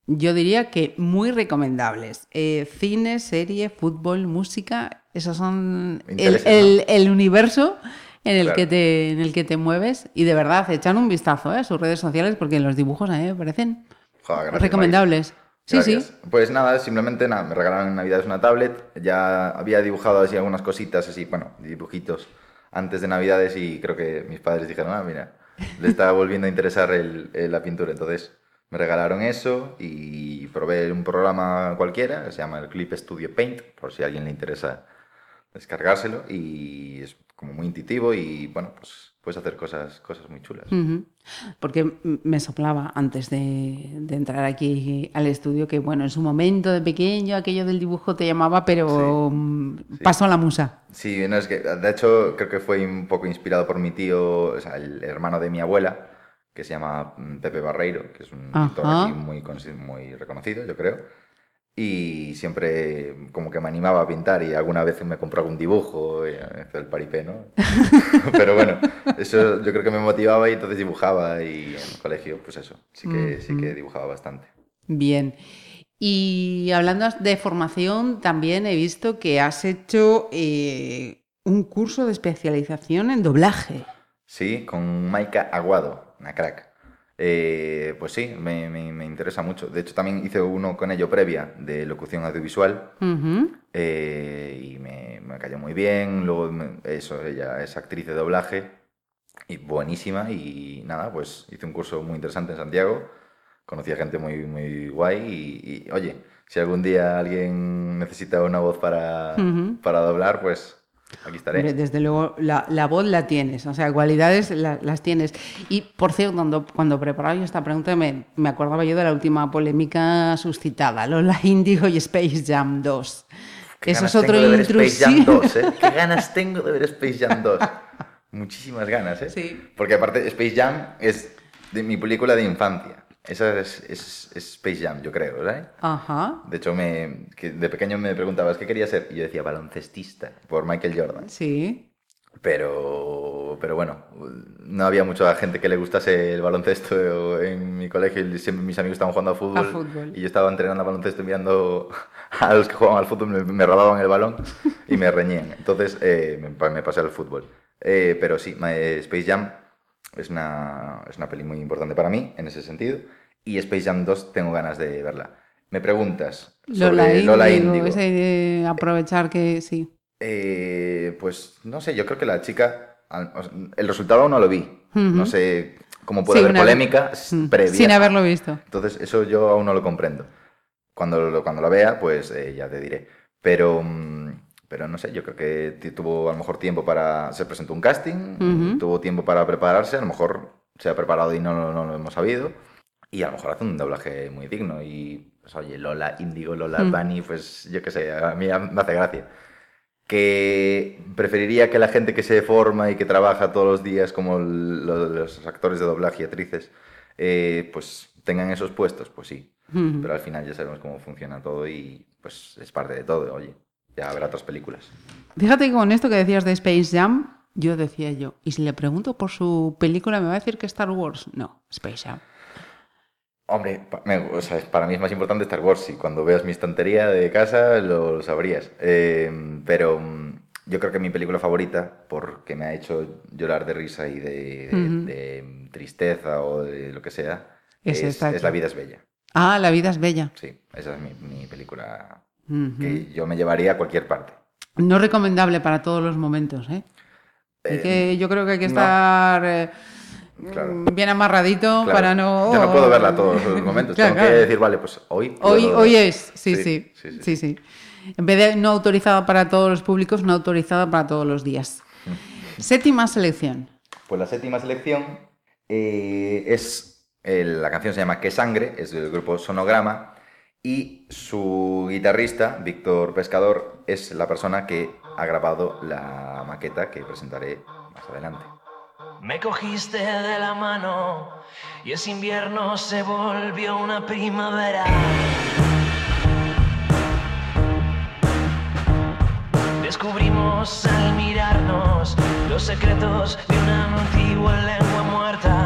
yo diría que muy recomendables. Eh, cine, serie, fútbol, música, esos son el, Intereses, el- el universo en el, Claro. que te, en el que te mueves. Y de verdad, echan un vistazo ¿eh? a sus redes sociales, porque los dibujos a mí me parecen Joder, gracias, recomendables. Sí, Gracias. sí. Pues nada, simplemente nada, me regalaron en Navidades una tablet. Ya había dibujado así algunas cositas, así, bueno, dibujitos antes de Navidades y creo que mis padres dijeron, ah, mira, le está volviendo a interesar el- el- la pintura. Entonces me regalaron eso y probé un programa cualquiera que se llama el Clip Studio Paint, por si a alguien le interesa descargárselo. Y es como muy intuitivo y bueno, pues puedes hacer cosas, cosas muy chulas. Ujú. Porque m- me soplaba antes de, de entrar aquí al estudio que, bueno, en su momento de pequeño aquello del dibujo te llamaba, pero mm, sí. pasó a la musa. Sí, no, es que de hecho creo que fue un poco inspirado por mi tío, o sea, el hermano de mi abuela, que se llama mm, Pepe Barreiro, que es un pintor Ajá. aquí muy, muy reconocido, yo creo. Y siempre como que me animaba a pintar y alguna vez me compró algún dibujo, hizo el paripé, ¿no? Pero bueno, eso yo creo que me motivaba y entonces dibujaba y en el colegio, pues eso, sí que, sí que dibujaba bastante. Bien. Y hablando de formación, también he visto que has hecho eh, un curso de especialización en doblaje. Sí, con Maika Aguado, una crack. Eh, pues sí, me, me- me interesa mucho. De hecho, también hice uno con ello previa de locución audiovisual eh, y me, me cayó muy bien. Luego, eso, ella es actriz de doblaje y buenísima. Y nada, pues hice un curso muy interesante en Santiago. Conocí a gente muy, muy guay. Y, y, oye, si algún día alguien necesita una voz para, para doblar, pues aquí estaré. Hombre, desde luego, la, la voz la tienes, o sea, cualidades la- las tienes. Y, por cierto, cuando, cuando preparaba yo esta pregunta, me, me acordaba yo de la última polémica suscitada, Lola Indigo y Space Jam 2. Qué Eso ganas es otro tengo de ver Space Jam intrusivo. 2, ¿eh? Qué ganas tengo de ver Space Jam 2. Muchísimas ganas, ¿eh? Sí. Porque aparte Space Jam es de mi película de infancia. Esa es, es- es Space Jam, yo creo, ¿sabes? Ajá, De hecho, me, que de pequeño me preguntabas qué quería ser y yo decía baloncestista por Michael Jordan. sí. Pero pero bueno, no había mucha gente que le gustase el baloncesto en mi colegio y siempre mis amigos estaban jugando a fútbol, A fútbol. y yo estaba entrenando a baloncesto y mirando a los que jugaban al fútbol, me, me robaban el balón y me reñían. Entonces eh, me, pa- me pasé al fútbol. Eh, pero sí, eh, Space Jam es una, es una peli muy importante para mí en ese sentido y Space Jam 2 tengo ganas de verla. Me preguntas sobre Lola, Índigo. ese de aprovechar que sí. Eh, pues no sé, yo creo que la chica, el resultado aún no lo vi. No sé cómo puede Sí, haber polémica previa. Sin haberlo visto. Entonces, eso yo aún no lo comprendo. Cuando lo, cuando lo vea, pues eh, ya te diré. Pero, mm, pero no sé, yo creo que tuvo a lo mejor tiempo para... Se presentó un casting, tuvo tiempo para prepararse, a lo mejor se ha preparado y no, lo- no lo hemos sabido. Y a lo mejor hace un doblaje muy digno. Y, pues, oye, Lola, Indigo, Lola, Mm. Bunny, pues yo qué sé, a mí me hace gracia. Que preferiría que la gente que se forma y que trabaja todos los días, como el- lo- los actores de doblaje y actrices, eh, pues tengan esos puestos, pues sí. Ujú. Pero al final ya sabemos cómo funciona todo y pues es parte de todo, oye. Ya habrá otras películas. Fíjate que con esto que decías de Space Jam, yo decía yo, ¿y si le pregunto por su película me va a decir que Star Wars? No, Space Jam. Hombre, me- o sea, para mí es más importante Star Wars y cuando veas mi estantería de casa lo, sabrías. Eh, pero mm, yo creo que mi película favorita, porque me ha hecho llorar de risa y de, de tristeza o de lo que sea, Es. La vida es bella. Ah, La vida es bella. Sí, esa es mi, mi película que yo me llevaría a cualquier parte. No recomendable para todos los momentos, ¿eh? Eh, que- yo creo que hay que estar eh, Claro. mm, bien amarradito Claro, para no... Yo no puedo verla todos los momentos. Claro, Tengo que decir, vale, pues hoy. Hoy, es, sí sí, Sí, sí, sí, sí. sí, En vez de no autorizada para todos los públicos, no autorizada para todos los días. Séptima selección. Pues la séptima selección eh, es. eh, la canción se llama Qué sangre, es del grupo Sonograma. Y su guitarrista, Víctor Pescador, es la persona que ha grabado la maqueta que presentaré más adelante. Me cogiste de la mano y ese invierno se volvió una primavera. Descubrimos al mirarnos los secretos de una antigua lengua muerta.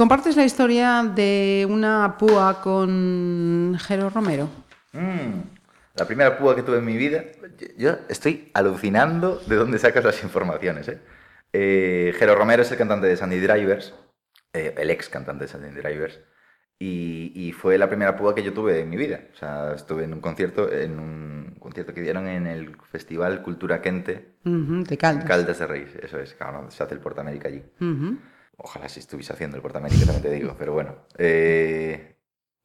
Compartes la historia de una púa con Jero Romero? Mm, la primera púa que tuve en mi vida. Yo, estoy alucinando de dónde sacas las informaciones. ¿eh? Eh, Jero Romero es el cantante de Sandy Drivers, eh, el ex cantante de Sandy Drivers. Y, y fue la primera púa que yo tuve en mi vida. O sea, estuve en un concierto, en un concierto que dieron en el Festival Cultura Quente, Ujú, de en Caldas. Caldas de Reis. Eso es, claro, se hace el Portamérica allí. Ojalá si estuviese haciendo el Portamérica, también te digo, pero bueno. Eh,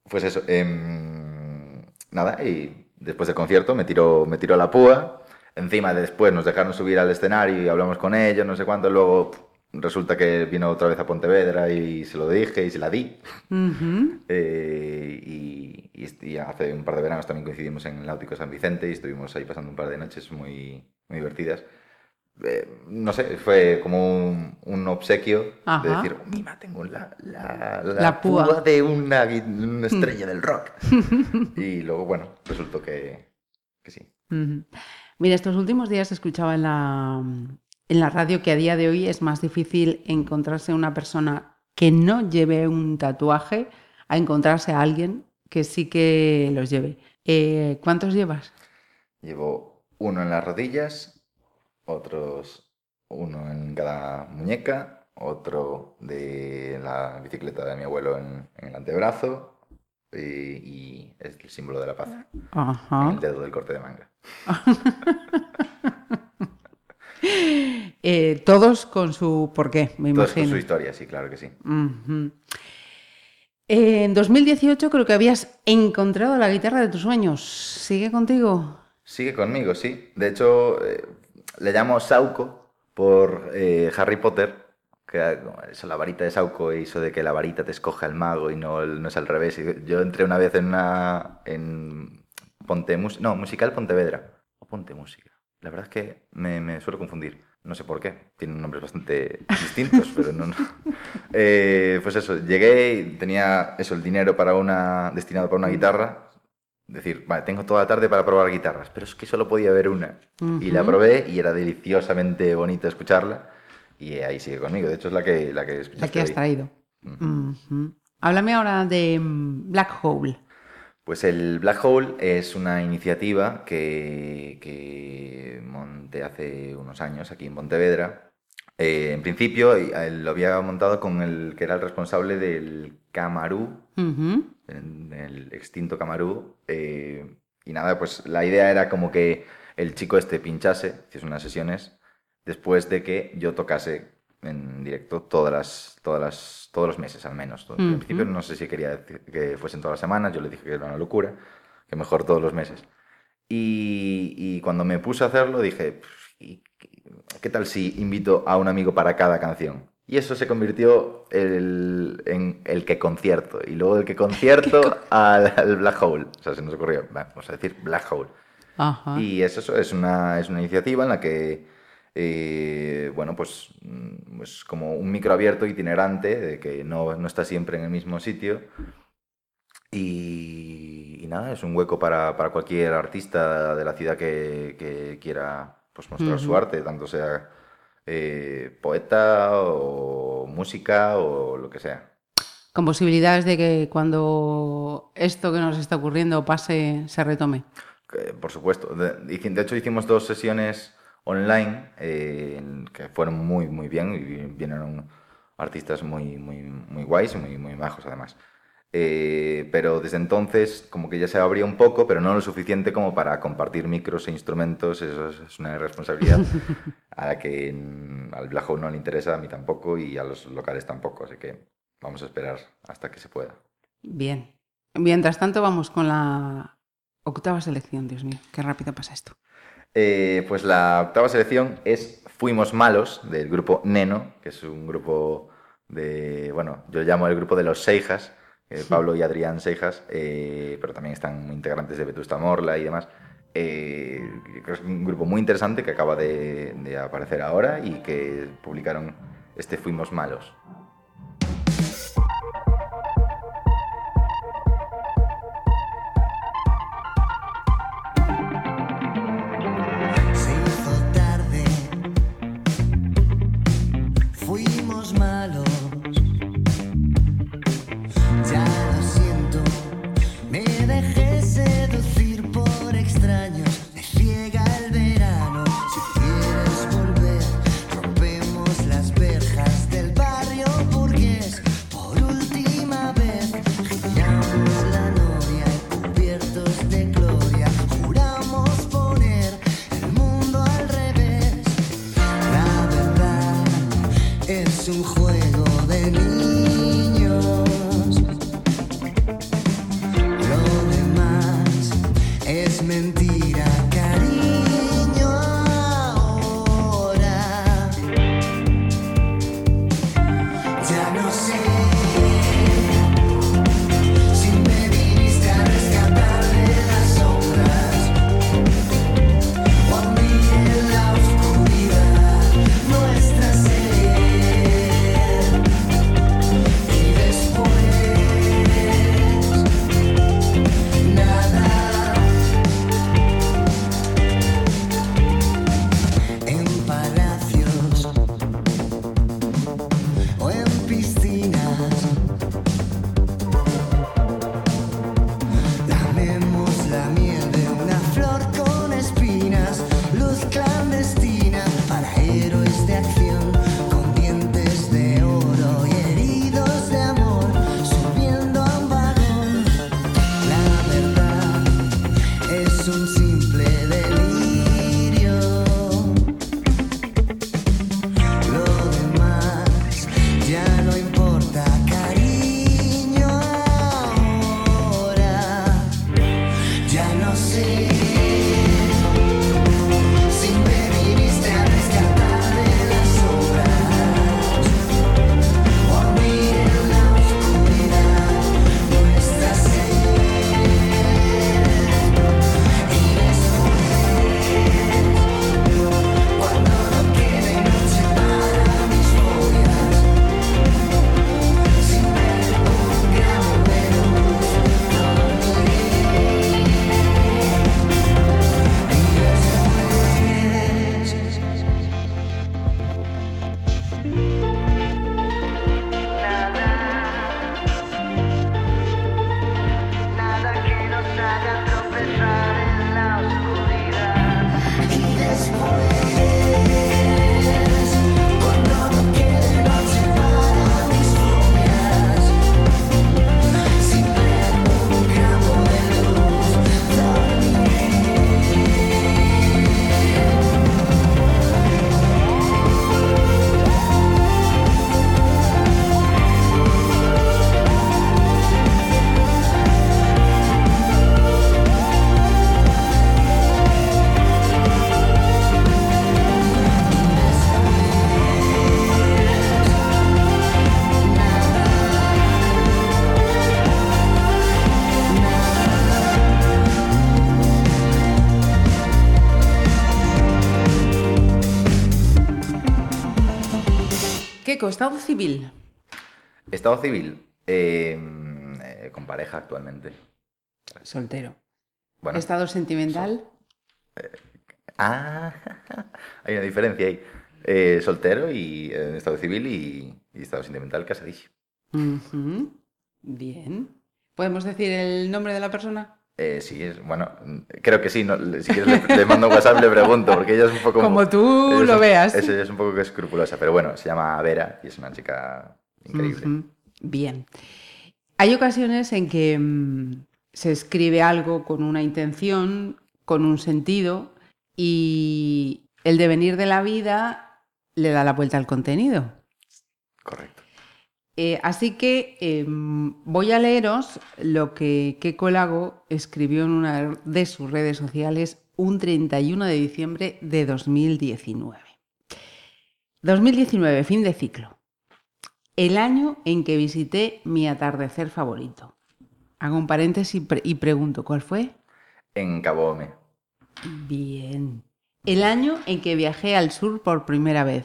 pues eso. em, nada, y después del concierto me tiró, me tiró la púa. Encima después nos dejaron subir al escenario y hablamos con ellos, no sé cuánto. Luego resulta que vino otra vez a Pontevedra y se lo dije y se la di. Ujú. Eh, y, y y hace un par de veranos también coincidimos en el Náutico San Vicente y estuvimos ahí pasando un par de noches muy, muy divertidas. Eh, no sé, fue como un, un obsequio de decir, mira, tengo la, la, la La púa". púa. de una, estrella del rock. y luego, bueno, resultó que, que sí. Mira, estos últimos días escuchaba en la, en la radio que a día de hoy es más difícil encontrarse una persona que no lleve un tatuaje a encontrarse a alguien que sí que los lleve. Eh, ¿Cuántos llevas? Llevo uno en las rodillas, otros uno en cada muñeca, otro de la bicicleta de mi abuelo en, en el antebrazo y, y es el símbolo de la paz, en Ajá. el dedo del corte de manga. Eh, todos con su porqué, me Todo es con su historia, sí, claro que sí. Ujú. Eh, En 2018 creo que habías encontrado la guitarra de tus sueños. ¿Sigue contigo? Sigue conmigo, sí. De hecho, eh, le llamo Sauco por eh, Harry Potter, que eso, la varita de Sauco y eso de que la varita te escoge al mago y no, no es al revés. Yo entré una vez en una... en Ponte no, Musical Pontevedra. O Ponte Música. La verdad es que me, me suelo confundir. No sé por qué. Tienen nombres bastante distintos, pero no... no. Eh, pues eso, llegué y tenía eso, el dinero para una, destinado para una guitarra. Decir, vale, tengo toda la tarde para probar guitarras, pero es que solo podía haber una. Y la probé y era deliciosamente bonito escucharla. Y ahí sigue conmigo. De hecho, es la que, la que La que has traído. Ujú. Ujú. Háblame ahora de mm, Black Hole. Pues el Black Hole es una iniciativa que, que monté hace unos años aquí en Pontevedra. Eh, en principio eh, lo había montado con el que era el responsable del Camarú, Ujú. En el extinto Camarú. eh, y nada, pues la idea era como que el chico este pinchase, hiciese unas sesiones, después de que yo tocase en directo todas las, todas las, todos los meses al menos. En principio no sé si quería que fuesen todas las semanas, yo le dije que era una locura, que mejor todos los meses. Y, y cuando me puse a hacerlo dije, "Pff, ¿y qué- ¿qué tal si invito a un amigo para cada canción? Y eso se convirtió el- en el que concierto. Y luego del que concierto al, al Black Hole. O sea, se nos ocurrió, "Va, vamos a decir Black Hole. Ajá. Y es eso, es una, es una iniciativa en la que, eh, bueno, pues mm, es como un micro abierto itinerante, de que no, no está siempre en el mismo sitio. Y, y nada, es un hueco para, para cualquier artista de la ciudad que, que quiera pues, mostrar su arte, tanto sea eh, poeta o música o lo que sea. Con posibilidades de que cuando esto que nos está ocurriendo pase, se retome. Eh, Por supuesto. De, hecho, hicimos dos sesiones online eh, que fueron muy, muy bien y vi- vinieron artistas muy, muy, muy guays y muy, muy majos además. Eh, pero desde entonces como que ya se abría un poco, pero no lo suficiente como para compartir micros e instrumentos. Eso es, es una responsabilidad a la que al Black Hole no le interesa, a mí tampoco y a los locales tampoco. Así que vamos a esperar hasta que se pueda. Bien. Mientras tanto, vamos con la octava selección. Dios mío, qué rápido pasa esto. Eh, pues la octava selección es Fuimos Malos, del grupo Neno, que es un grupo de, bueno, yo lo llamo el grupo de los Seijas, eh, Pablo y Adrián Seijas, eh, pero también están integrantes de Vetusta Morla y demás. Eh, que es un grupo muy interesante que acaba de, de aparecer ahora y que publicaron este Fuimos Malos. Estado civil. Estado civil. eh, eh, con pareja actualmente. Soltero. Bueno. Estado sentimental. Ah, hay una diferencia ahí. Eh, soltero y eh, estado civil y, y estado sentimental casadísimo. Ujú. Bien. ¿Podemos decir el nombre de la persona? Eh, sí, es, bueno, creo que sí. no, le- si quieres le, le mando un WhatsApp y le pregunto, porque ella es un poco... Como tú es lo veas. es- es un poco escrupulosa, pero bueno, se llama Vera y es una chica increíble. Bien. Hay ocasiones en que mm, se escribe algo con una intención, con un sentido, y el devenir de la vida le da la vuelta al contenido. Correcto. Eh, así que em, voy a leeros lo que Keiko Lago escribió en una de sus redes sociales un 31 de diciembre de 2019. 2019, fin de ciclo. El año en que visité mi atardecer favorito. Hago un paréntesis y, pre- y pregunto, ¿cuál fue? En Cabo Ome. Bien. El año en que viajé al sur por primera vez.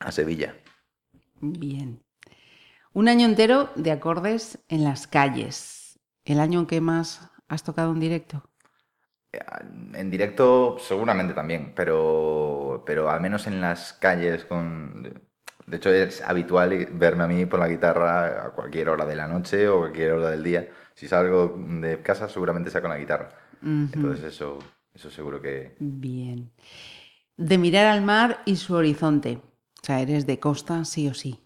A Sevilla. Bien. Un año entero de acordes en las calles. ¿El año en que más has tocado en directo? Eh, En directo seguramente también, pero, pero al menos en las calles con... De hecho es habitual verme a mí por la guitarra a cualquier hora de la noche o cualquier hora del día. Si salgo de casa seguramente saco la guitarra. Entonces eso, eso seguro que... Bien. De mirar al mar y su horizonte. O sea, eres de costa sí o sí.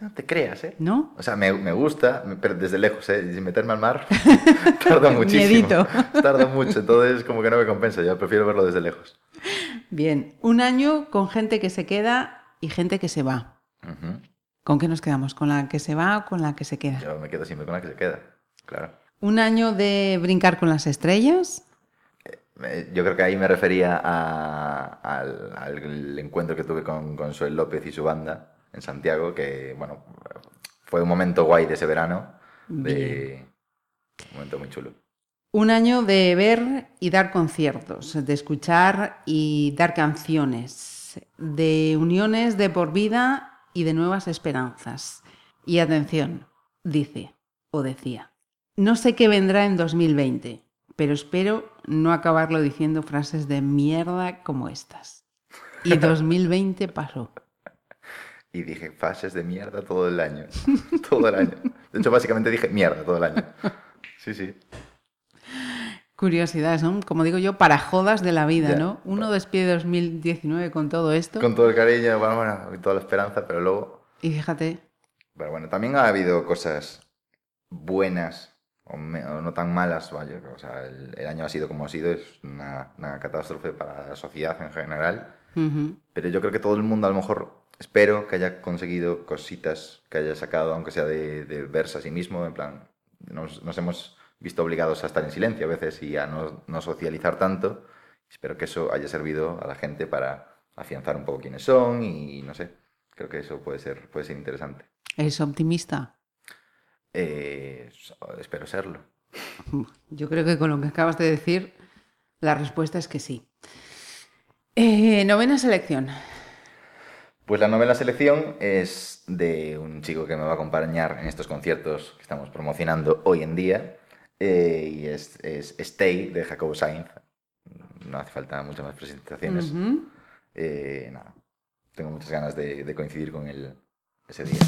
No te creas, ¿eh? ¿No? O sea, me, me gusta, pero desde lejos, ¿eh? Y meterme al mar tarda muchísimo. Miedito. Tarda mucho, entonces como que no me compensa. Yo prefiero verlo desde lejos. Bien. Un año con gente que se queda y gente que se va. ¿Con qué nos quedamos? ¿Con la que se va o con la que se queda? Yo me quedo siempre con la que se queda, claro. ¿Un año de brincar con las estrellas? Eh, Yo creo que ahí me refería a- al, al encuentro que tuve con, con López y su banda en Santiago, que, bueno, fue un momento guay de ese verano, de un momento muy chulo. Un año de ver y dar conciertos, de escuchar y dar canciones, de uniones de por vida y de nuevas esperanzas. Y atención, dice o decía, no sé qué vendrá en 2020, pero espero no acabarlo diciendo frases de mierda como estas. Y 2020 pasó. Y dije, fases de mierda todo el año. todo el año. De hecho, básicamente dije mierda todo el año. Sí, sí. Curiosidades, son, como digo yo, para jodas de la vida, Ya. ¿no? Uno despide 2019 con todo esto Con todo el cariño, bueno, bueno, y toda la esperanza, pero luego... y fíjate, Pero bueno, también ha habido cosas buenas o, me- o no tan malas, vaya. O sea, el, el año ha sido como ha sido, es una, una catástrofe para la sociedad en general. ujú, Pero yo creo que todo el mundo a lo mejor espero que haya conseguido cositas que haya sacado, aunque sea de, de verse a sí mismo, en plan, nos, nos hemos visto obligados a estar en silencio a veces y a no, no socializar tanto. Espero que eso haya servido a la gente para afianzar un poco quiénes son y no sé, creo que eso puede ser, puede ser interesante. ¿eres optimista? Eh, espero serlo. Yo creo que con lo que acabas de decir, la respuesta es que sí. Eh, novena selección. Pues la novela selección es de un chico que me va a acompañar en estos conciertos que estamos promocionando hoy en día. eh, y es, es Stay de Jacobo Sainz. No hace falta muchas más presentaciones. Eh, nada, tengo muchas ganas de, de coincidir con él ese día.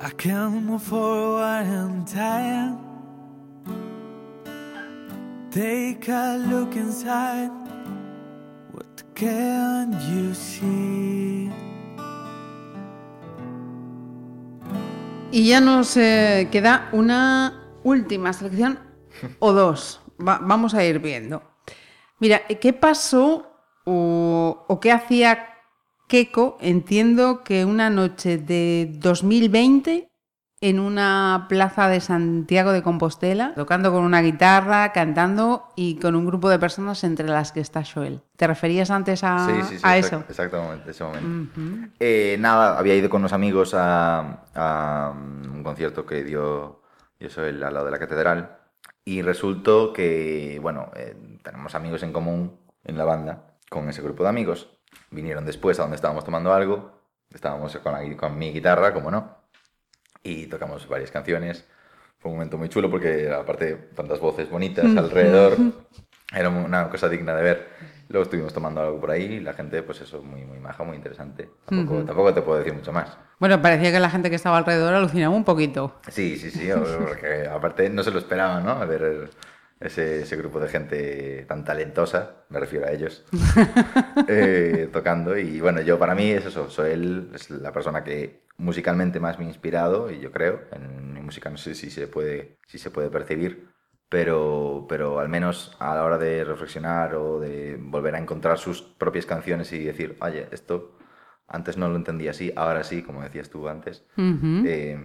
I can't move forward in time. Take a look inside. What can you see? Y ya nos eh, queda una última selección o dos. Va- vamos a ir viendo. Mira, ¿qué pasó o, o qué hacía Keiko? Entiendo que una noche de 2020 en una plaza de Santiago de Compostela, tocando con una guitarra, cantando y con un grupo de personas entre las que está Joel. ¿Te referías antes a, Sí, sí, sí, a exact- eso? Exactamente, ese momento. Eh, nada, había ido con unos amigos a, a, mm, un concierto que dio yo soy al lado de la catedral y resultó que, bueno, eh, tenemos amigos en común en la banda con ese grupo de amigos. Vinieron después a donde estábamos tomando algo, estábamos con, la con mi guitarra, como no, y tocamos varias canciones. Fue un momento muy chulo porque aparte tantas voces bonitas alrededor, era una cosa digna de ver. Luego estuvimos tomando algo por ahí y la gente, pues eso, muy, muy maja, muy interesante. Tampoco, tampoco te puedo decir mucho más. Bueno, parecía que la gente que estaba alrededor alucinaba un poquito. Sí, sí, sí, porque aparte no se lo esperaba, ¿no? A ver ese, ese grupo de gente tan talentosa, me refiero a ellos, eh, tocando. Y bueno, yo para mí es eso, soy él, es la persona que musicalmente más me ha inspirado y yo creo, en mi música no sé si se puede, si se puede percibir, pero, pero al menos a la hora de reflexionar o de volver a encontrar sus propias canciones y decir, oye, esto antes no lo entendía así, ahora sí, como decías tú antes, Ujú. eh,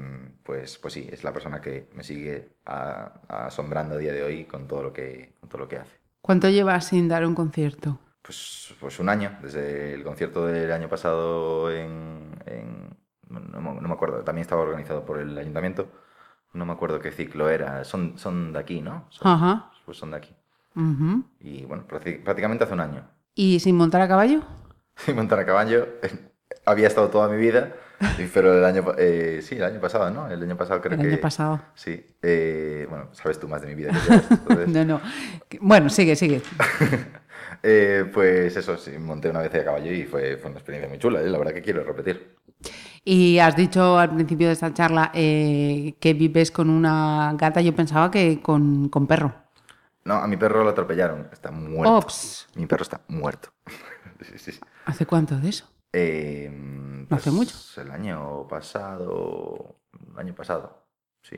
pues, pues sí, es la persona que me sigue a- asombrando a día de hoy con todo lo que, con todo lo que hace. ¿Cuánto llevas sin dar un concierto? Pues, pues un año, desde el concierto del año pasado en... en- no, me- no me acuerdo, también estaba organizado por el ayuntamiento, no me acuerdo qué ciclo era, son, son de aquí, ¿no? Son, Ajá. Pues son de aquí. Ujú. Y bueno, prácti- prácticamente hace un año. ¿Y sin montar a caballo? Y montar a caballo había estado toda mi vida, pero el año, eh, sí, el año pasado, ¿no? El año pasado creo El que... año pasado. Sí, eh, bueno, sabes tú más de mi vida que yo. entonces, No, no. Bueno, sigue, sigue. eh, pues eso, sí, monté una vez a caballo y fue, fue una experiencia muy chula, ¿eh? la verdad que quiero repetir. Y has dicho al principio de esta charla eh, que vives con una gata. Yo pensaba que con, con perro. No, a mi perro lo atropellaron, está muerto. Ops. Mi perro está muerto. sí, sí. ¿Hace cuánto de eso? Eh, ¿No hace mucho? El año pasado, el año pasado, sí.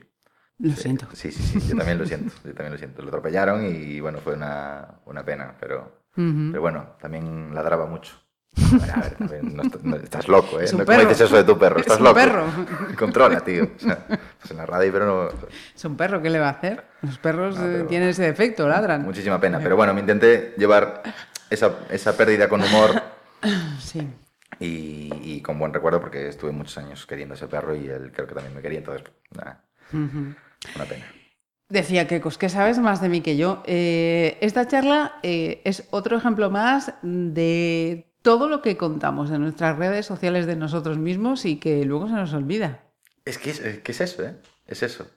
Lo Sí, siento. Sí, sí, sí, yo también lo siento, yo también lo siento. Lo atropellaron y bueno, fue una, una pena, pero, Ujú. pero bueno, también ladraba mucho. A ver, a ver, no no- estás loco, ¿eh? Es un No, ¿Cómo perro. dices eso de tu perro? Es Estás un loco. perro. Controla, tío. O sea, estás en la radio, pero no... Es un perro, ¿qué le va a hacer? Los perros No, eh, tienen ese defecto, ladran. Muchísima pena. Pero bueno, me intenté llevar esa, esa pérdida con humor Sí. Y, y con buen recuerdo porque estuve muchos años queriendo a ese perro y él creo que también me quería, entonces, nada, Ujú. una pena. Decía que que sabes más de mí que yo. Eh, esta charla eh, es otro ejemplo más de todo lo que contamos en nuestras redes sociales de nosotros mismos y que luego se nos olvida. Es que es, es que es eso, ¿eh? Es eso.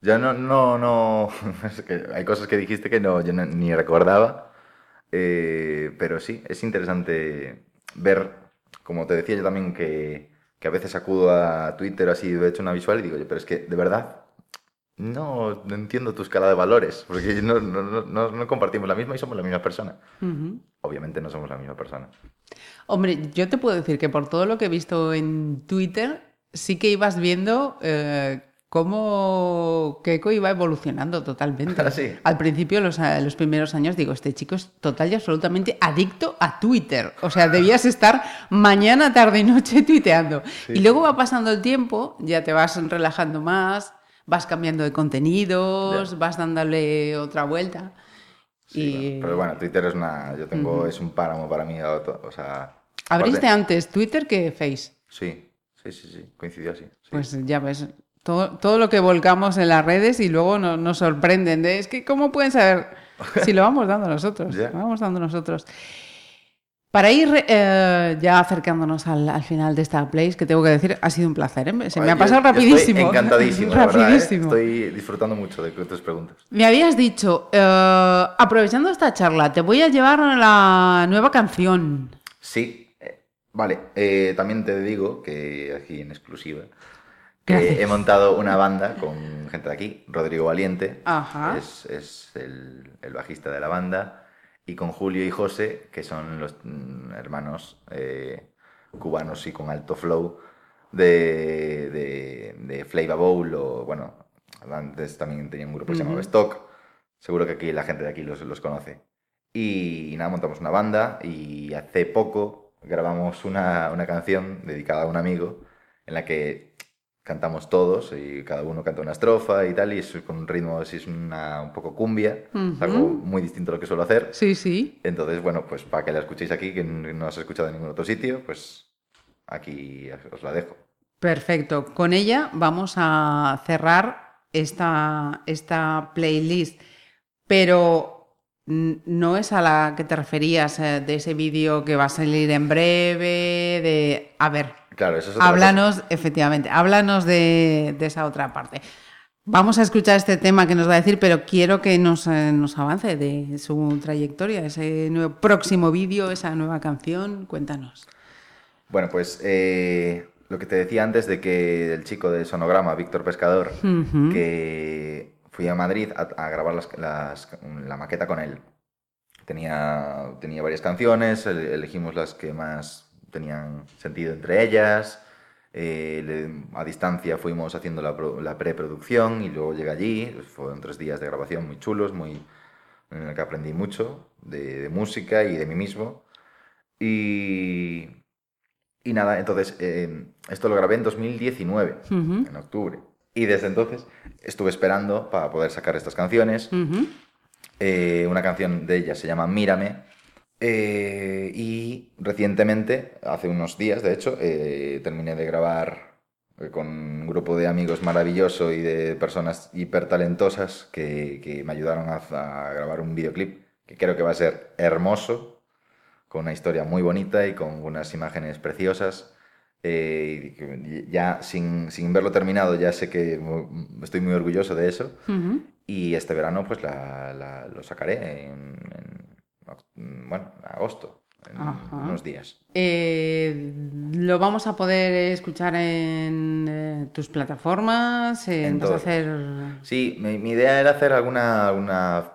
Yo no, no, no... es que hay cosas que dijiste que no, yo no- ni recordaba, eh, pero sí, es interesante ver, como te decía yo también, que, que a veces acudo a Twitter así, de hecho una visual y digo, "Oye, pero es que de verdad no, no entiendo tu escala de valores, porque no, no, no, no- compartimos la misma y somos la misma persona. Obviamente no somos la misma persona. Hombre, yo te puedo decir que por todo lo que he visto en Twitter, sí que ibas viendo eh, cómo Keiko iba evolucionando totalmente. Sí. Al principio, los, a- los primeros años, digo, este chico es total y absolutamente adicto a Twitter. O sea, debías estar mañana, tarde y noche tuiteando. Y luego va pasando el tiempo, ya te vas relajando más, vas cambiando de contenidos, vas dándole otra vuelta. Sí, y bueno, pero bueno, Twitter es una. Yo tengo. Es un páramo para mí. O sea. abriste aparte- antes Twitter que Face. Sí, sí, sí, sí. Coincidió así. sí. Pues ya ves, todo, todo lo que volcamos en las redes y luego no- nos sorprenden de, es que ¿cómo pueden saber si lo vamos dando nosotros? Lo vamos dando nosotros. Para ir eh, ya acercándonos al, al final de esta place, que tengo que decir, ha sido un placer. ¿eh? Se me ha pasado yo- yo rapidísimo. Estoy encantadísimo, la verdad, ¿eh? Estoy disfrutando mucho de tus preguntas. Me habías dicho, aprovechando esta charla, te voy a llevar a la nueva canción. Sí, vale. eh, también te digo que aquí en exclusiva Que he montado una banda con gente de aquí. Rodrigo Valiente Ajá. es, es el, el bajista de la banda. Y con Julio y José, que son los mm, hermanos eh, cubanos y con alto flow de, de, de Flava Bowl. O bueno, antes también tenía un grupo que se llamaba. Stock. Seguro que aquí la gente de aquí los, los conoce. Y, nada, montamos una banda y hace poco grabamos una, una canción dedicada a un amigo en la que cantamos todos y cada uno canta una estrofa y tal, y es con un ritmo así, es una, un poco cumbia, algo muy distinto a lo que suelo hacer. Sí, sí. Entonces, bueno, pues para que la escuchéis aquí, que no has escuchado en ningún otro sitio, pues aquí os la dejo. Perfecto. Con ella vamos a cerrar esta, esta playlist. Pero no es a la que te referías eh, de ese vídeo que va a salir en breve, de... A ver, Claro, eso es otra cosa. háblanos, efectivamente, háblanos de, de esa otra parte. Vamos a escuchar este tema que nos va a decir, pero quiero que nos, eh, nos avance de su trayectoria, ese nuevo, próximo vídeo, esa nueva canción. Cuéntanos. Bueno, pues eh, lo que te decía antes de que el chico de Sonograma, Víctor Pescador, Ujú. que fui a Madrid a, a grabar las- las- la maqueta con él. Tenía, tenía varias canciones, ele- elegimos las que más tenían sentido entre ellas. eh, le- a distancia fuimos haciendo la, pro- la preproducción y luego llegué allí. Fueron tres días de grabación muy chulos, muy, en el que aprendí mucho de, de música y de mí mismo. Y, y nada, entonces, eh, esto lo grabé en 2019, Ujú. en octubre. Y desde entonces estuve esperando para poder sacar estas canciones. Eh, una canción de ella se llama Mírame. Eh, y recientemente, hace unos días de hecho, eh, terminé de grabar con un grupo de amigos maravilloso y de personas hipertalentosas que, que me ayudaron a, a grabar un videoclip que creo que va a ser hermoso, con una historia muy bonita y con unas imágenes preciosas. Eh, y ya sin, sin verlo terminado, ya sé que estoy muy orgulloso de eso. Ujú. Y este verano pues la, la- lo sacaré en, en bueno, en agosto, en Ajá. unos días. Eh, lo vamos a poder escuchar en eh, tus plataformas. En, En vas a todo. hacer. Sí, mi, mi idea era hacer alguna, alguna,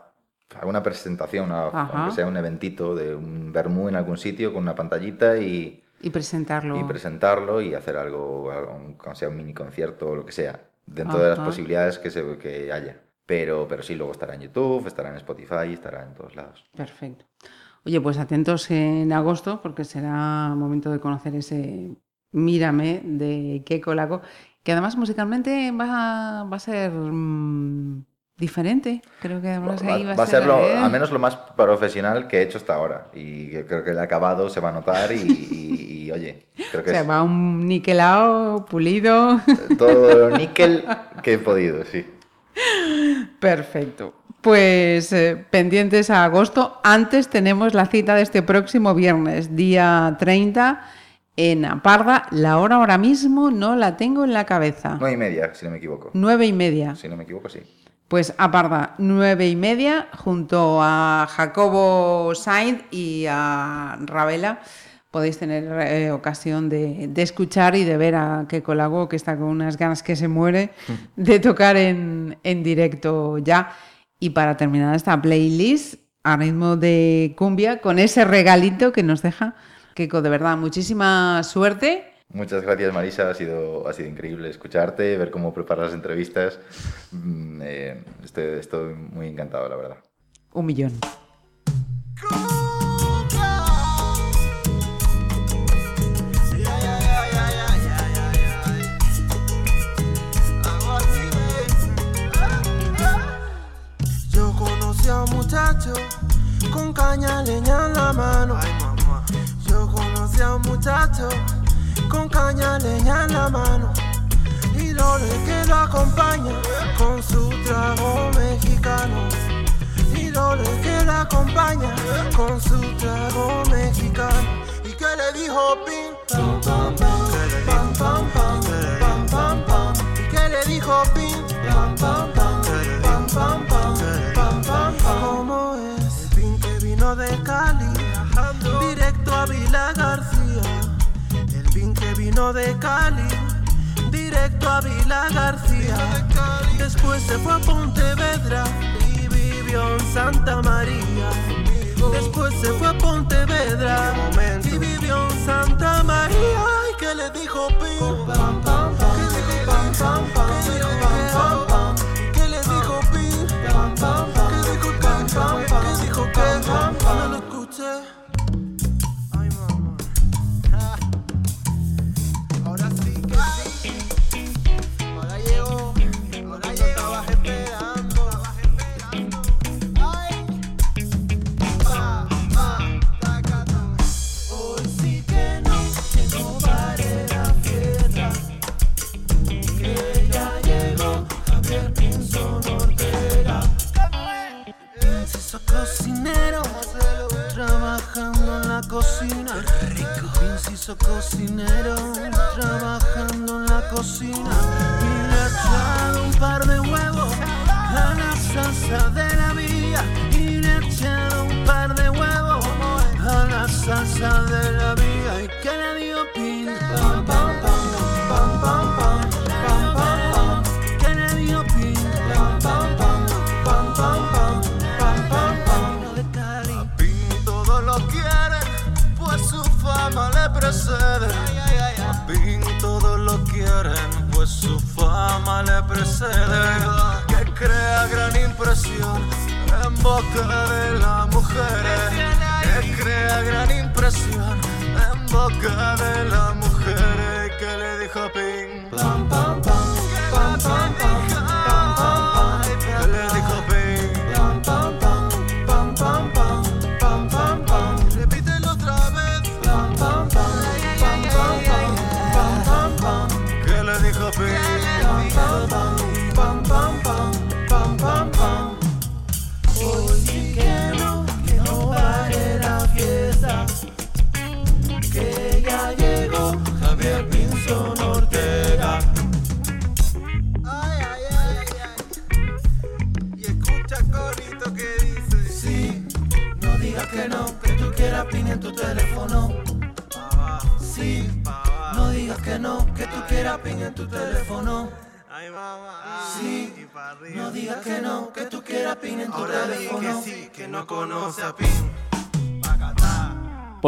alguna presentación, aunque sea un eventito de un vermú en algún sitio con una pantallita y, Y presentarlo. y presentarlo y hacer algo, algo, un- sea un mini concierto o lo que sea, dentro de las posibilidades que, se, que haya. Pero, pero sí, luego estará en YouTube, estará en Spotify, estará en todos lados. Perfecto. Oye, pues atentos en agosto, porque será momento de conocer ese Mírame de Keiko Lago, que además musicalmente va, va a ser mm, diferente. Creo que además ahí va, va a ser lo, ¿eh? al menos lo más profesional que he hecho hasta ahora. Y creo que el acabado se va a notar y, y- y, oye, creo O que sea, es va un niquelado, pulido. todo níquel que he podido, sí. Perfecto. Pues eh, pendientes a agosto. Antes tenemos la cita de este próximo viernes, día 30, en Aparda. La hora ahora mismo no la tengo en la cabeza. Nueve y media, si no me equivoco. Nueve y media. Si no me equivoco, sí. Pues Aparda, nueve y media, junto a Jacobo Sainz y a Ravela podéis tener eh, ocasión de, de, escuchar y de ver a Keiko Lago, que está con unas ganas que se muere mm. de tocar en, en directo ya. Y para terminar esta playlist, a ritmo de cumbia, con ese regalito que nos deja Keiko, de verdad, muchísima suerte. Muchas gracias Marisa, ha sido, ha sido increíble escucharte, ver cómo preparas las entrevistas. Mm, eh, estoy, estoy muy encantado, la verdad. Un millón. con caña leña en la mano. Ay, mamá. Yo conocí a un muchacho, con caña leña en la mano. Y Lore que lo acompaña, con su trago mexicano. Y Lore que lo acompaña, con su trago mexicano. ¿Y qué le dijo Pin? Pam, pam, pam, pam, pam, pam, pam, pam, ¿Y qué le dijo Pin? vino de Cali, directo a Vila García. Después se fue a Pontevedra y vivió en Santa María. Después se fue a Pontevedra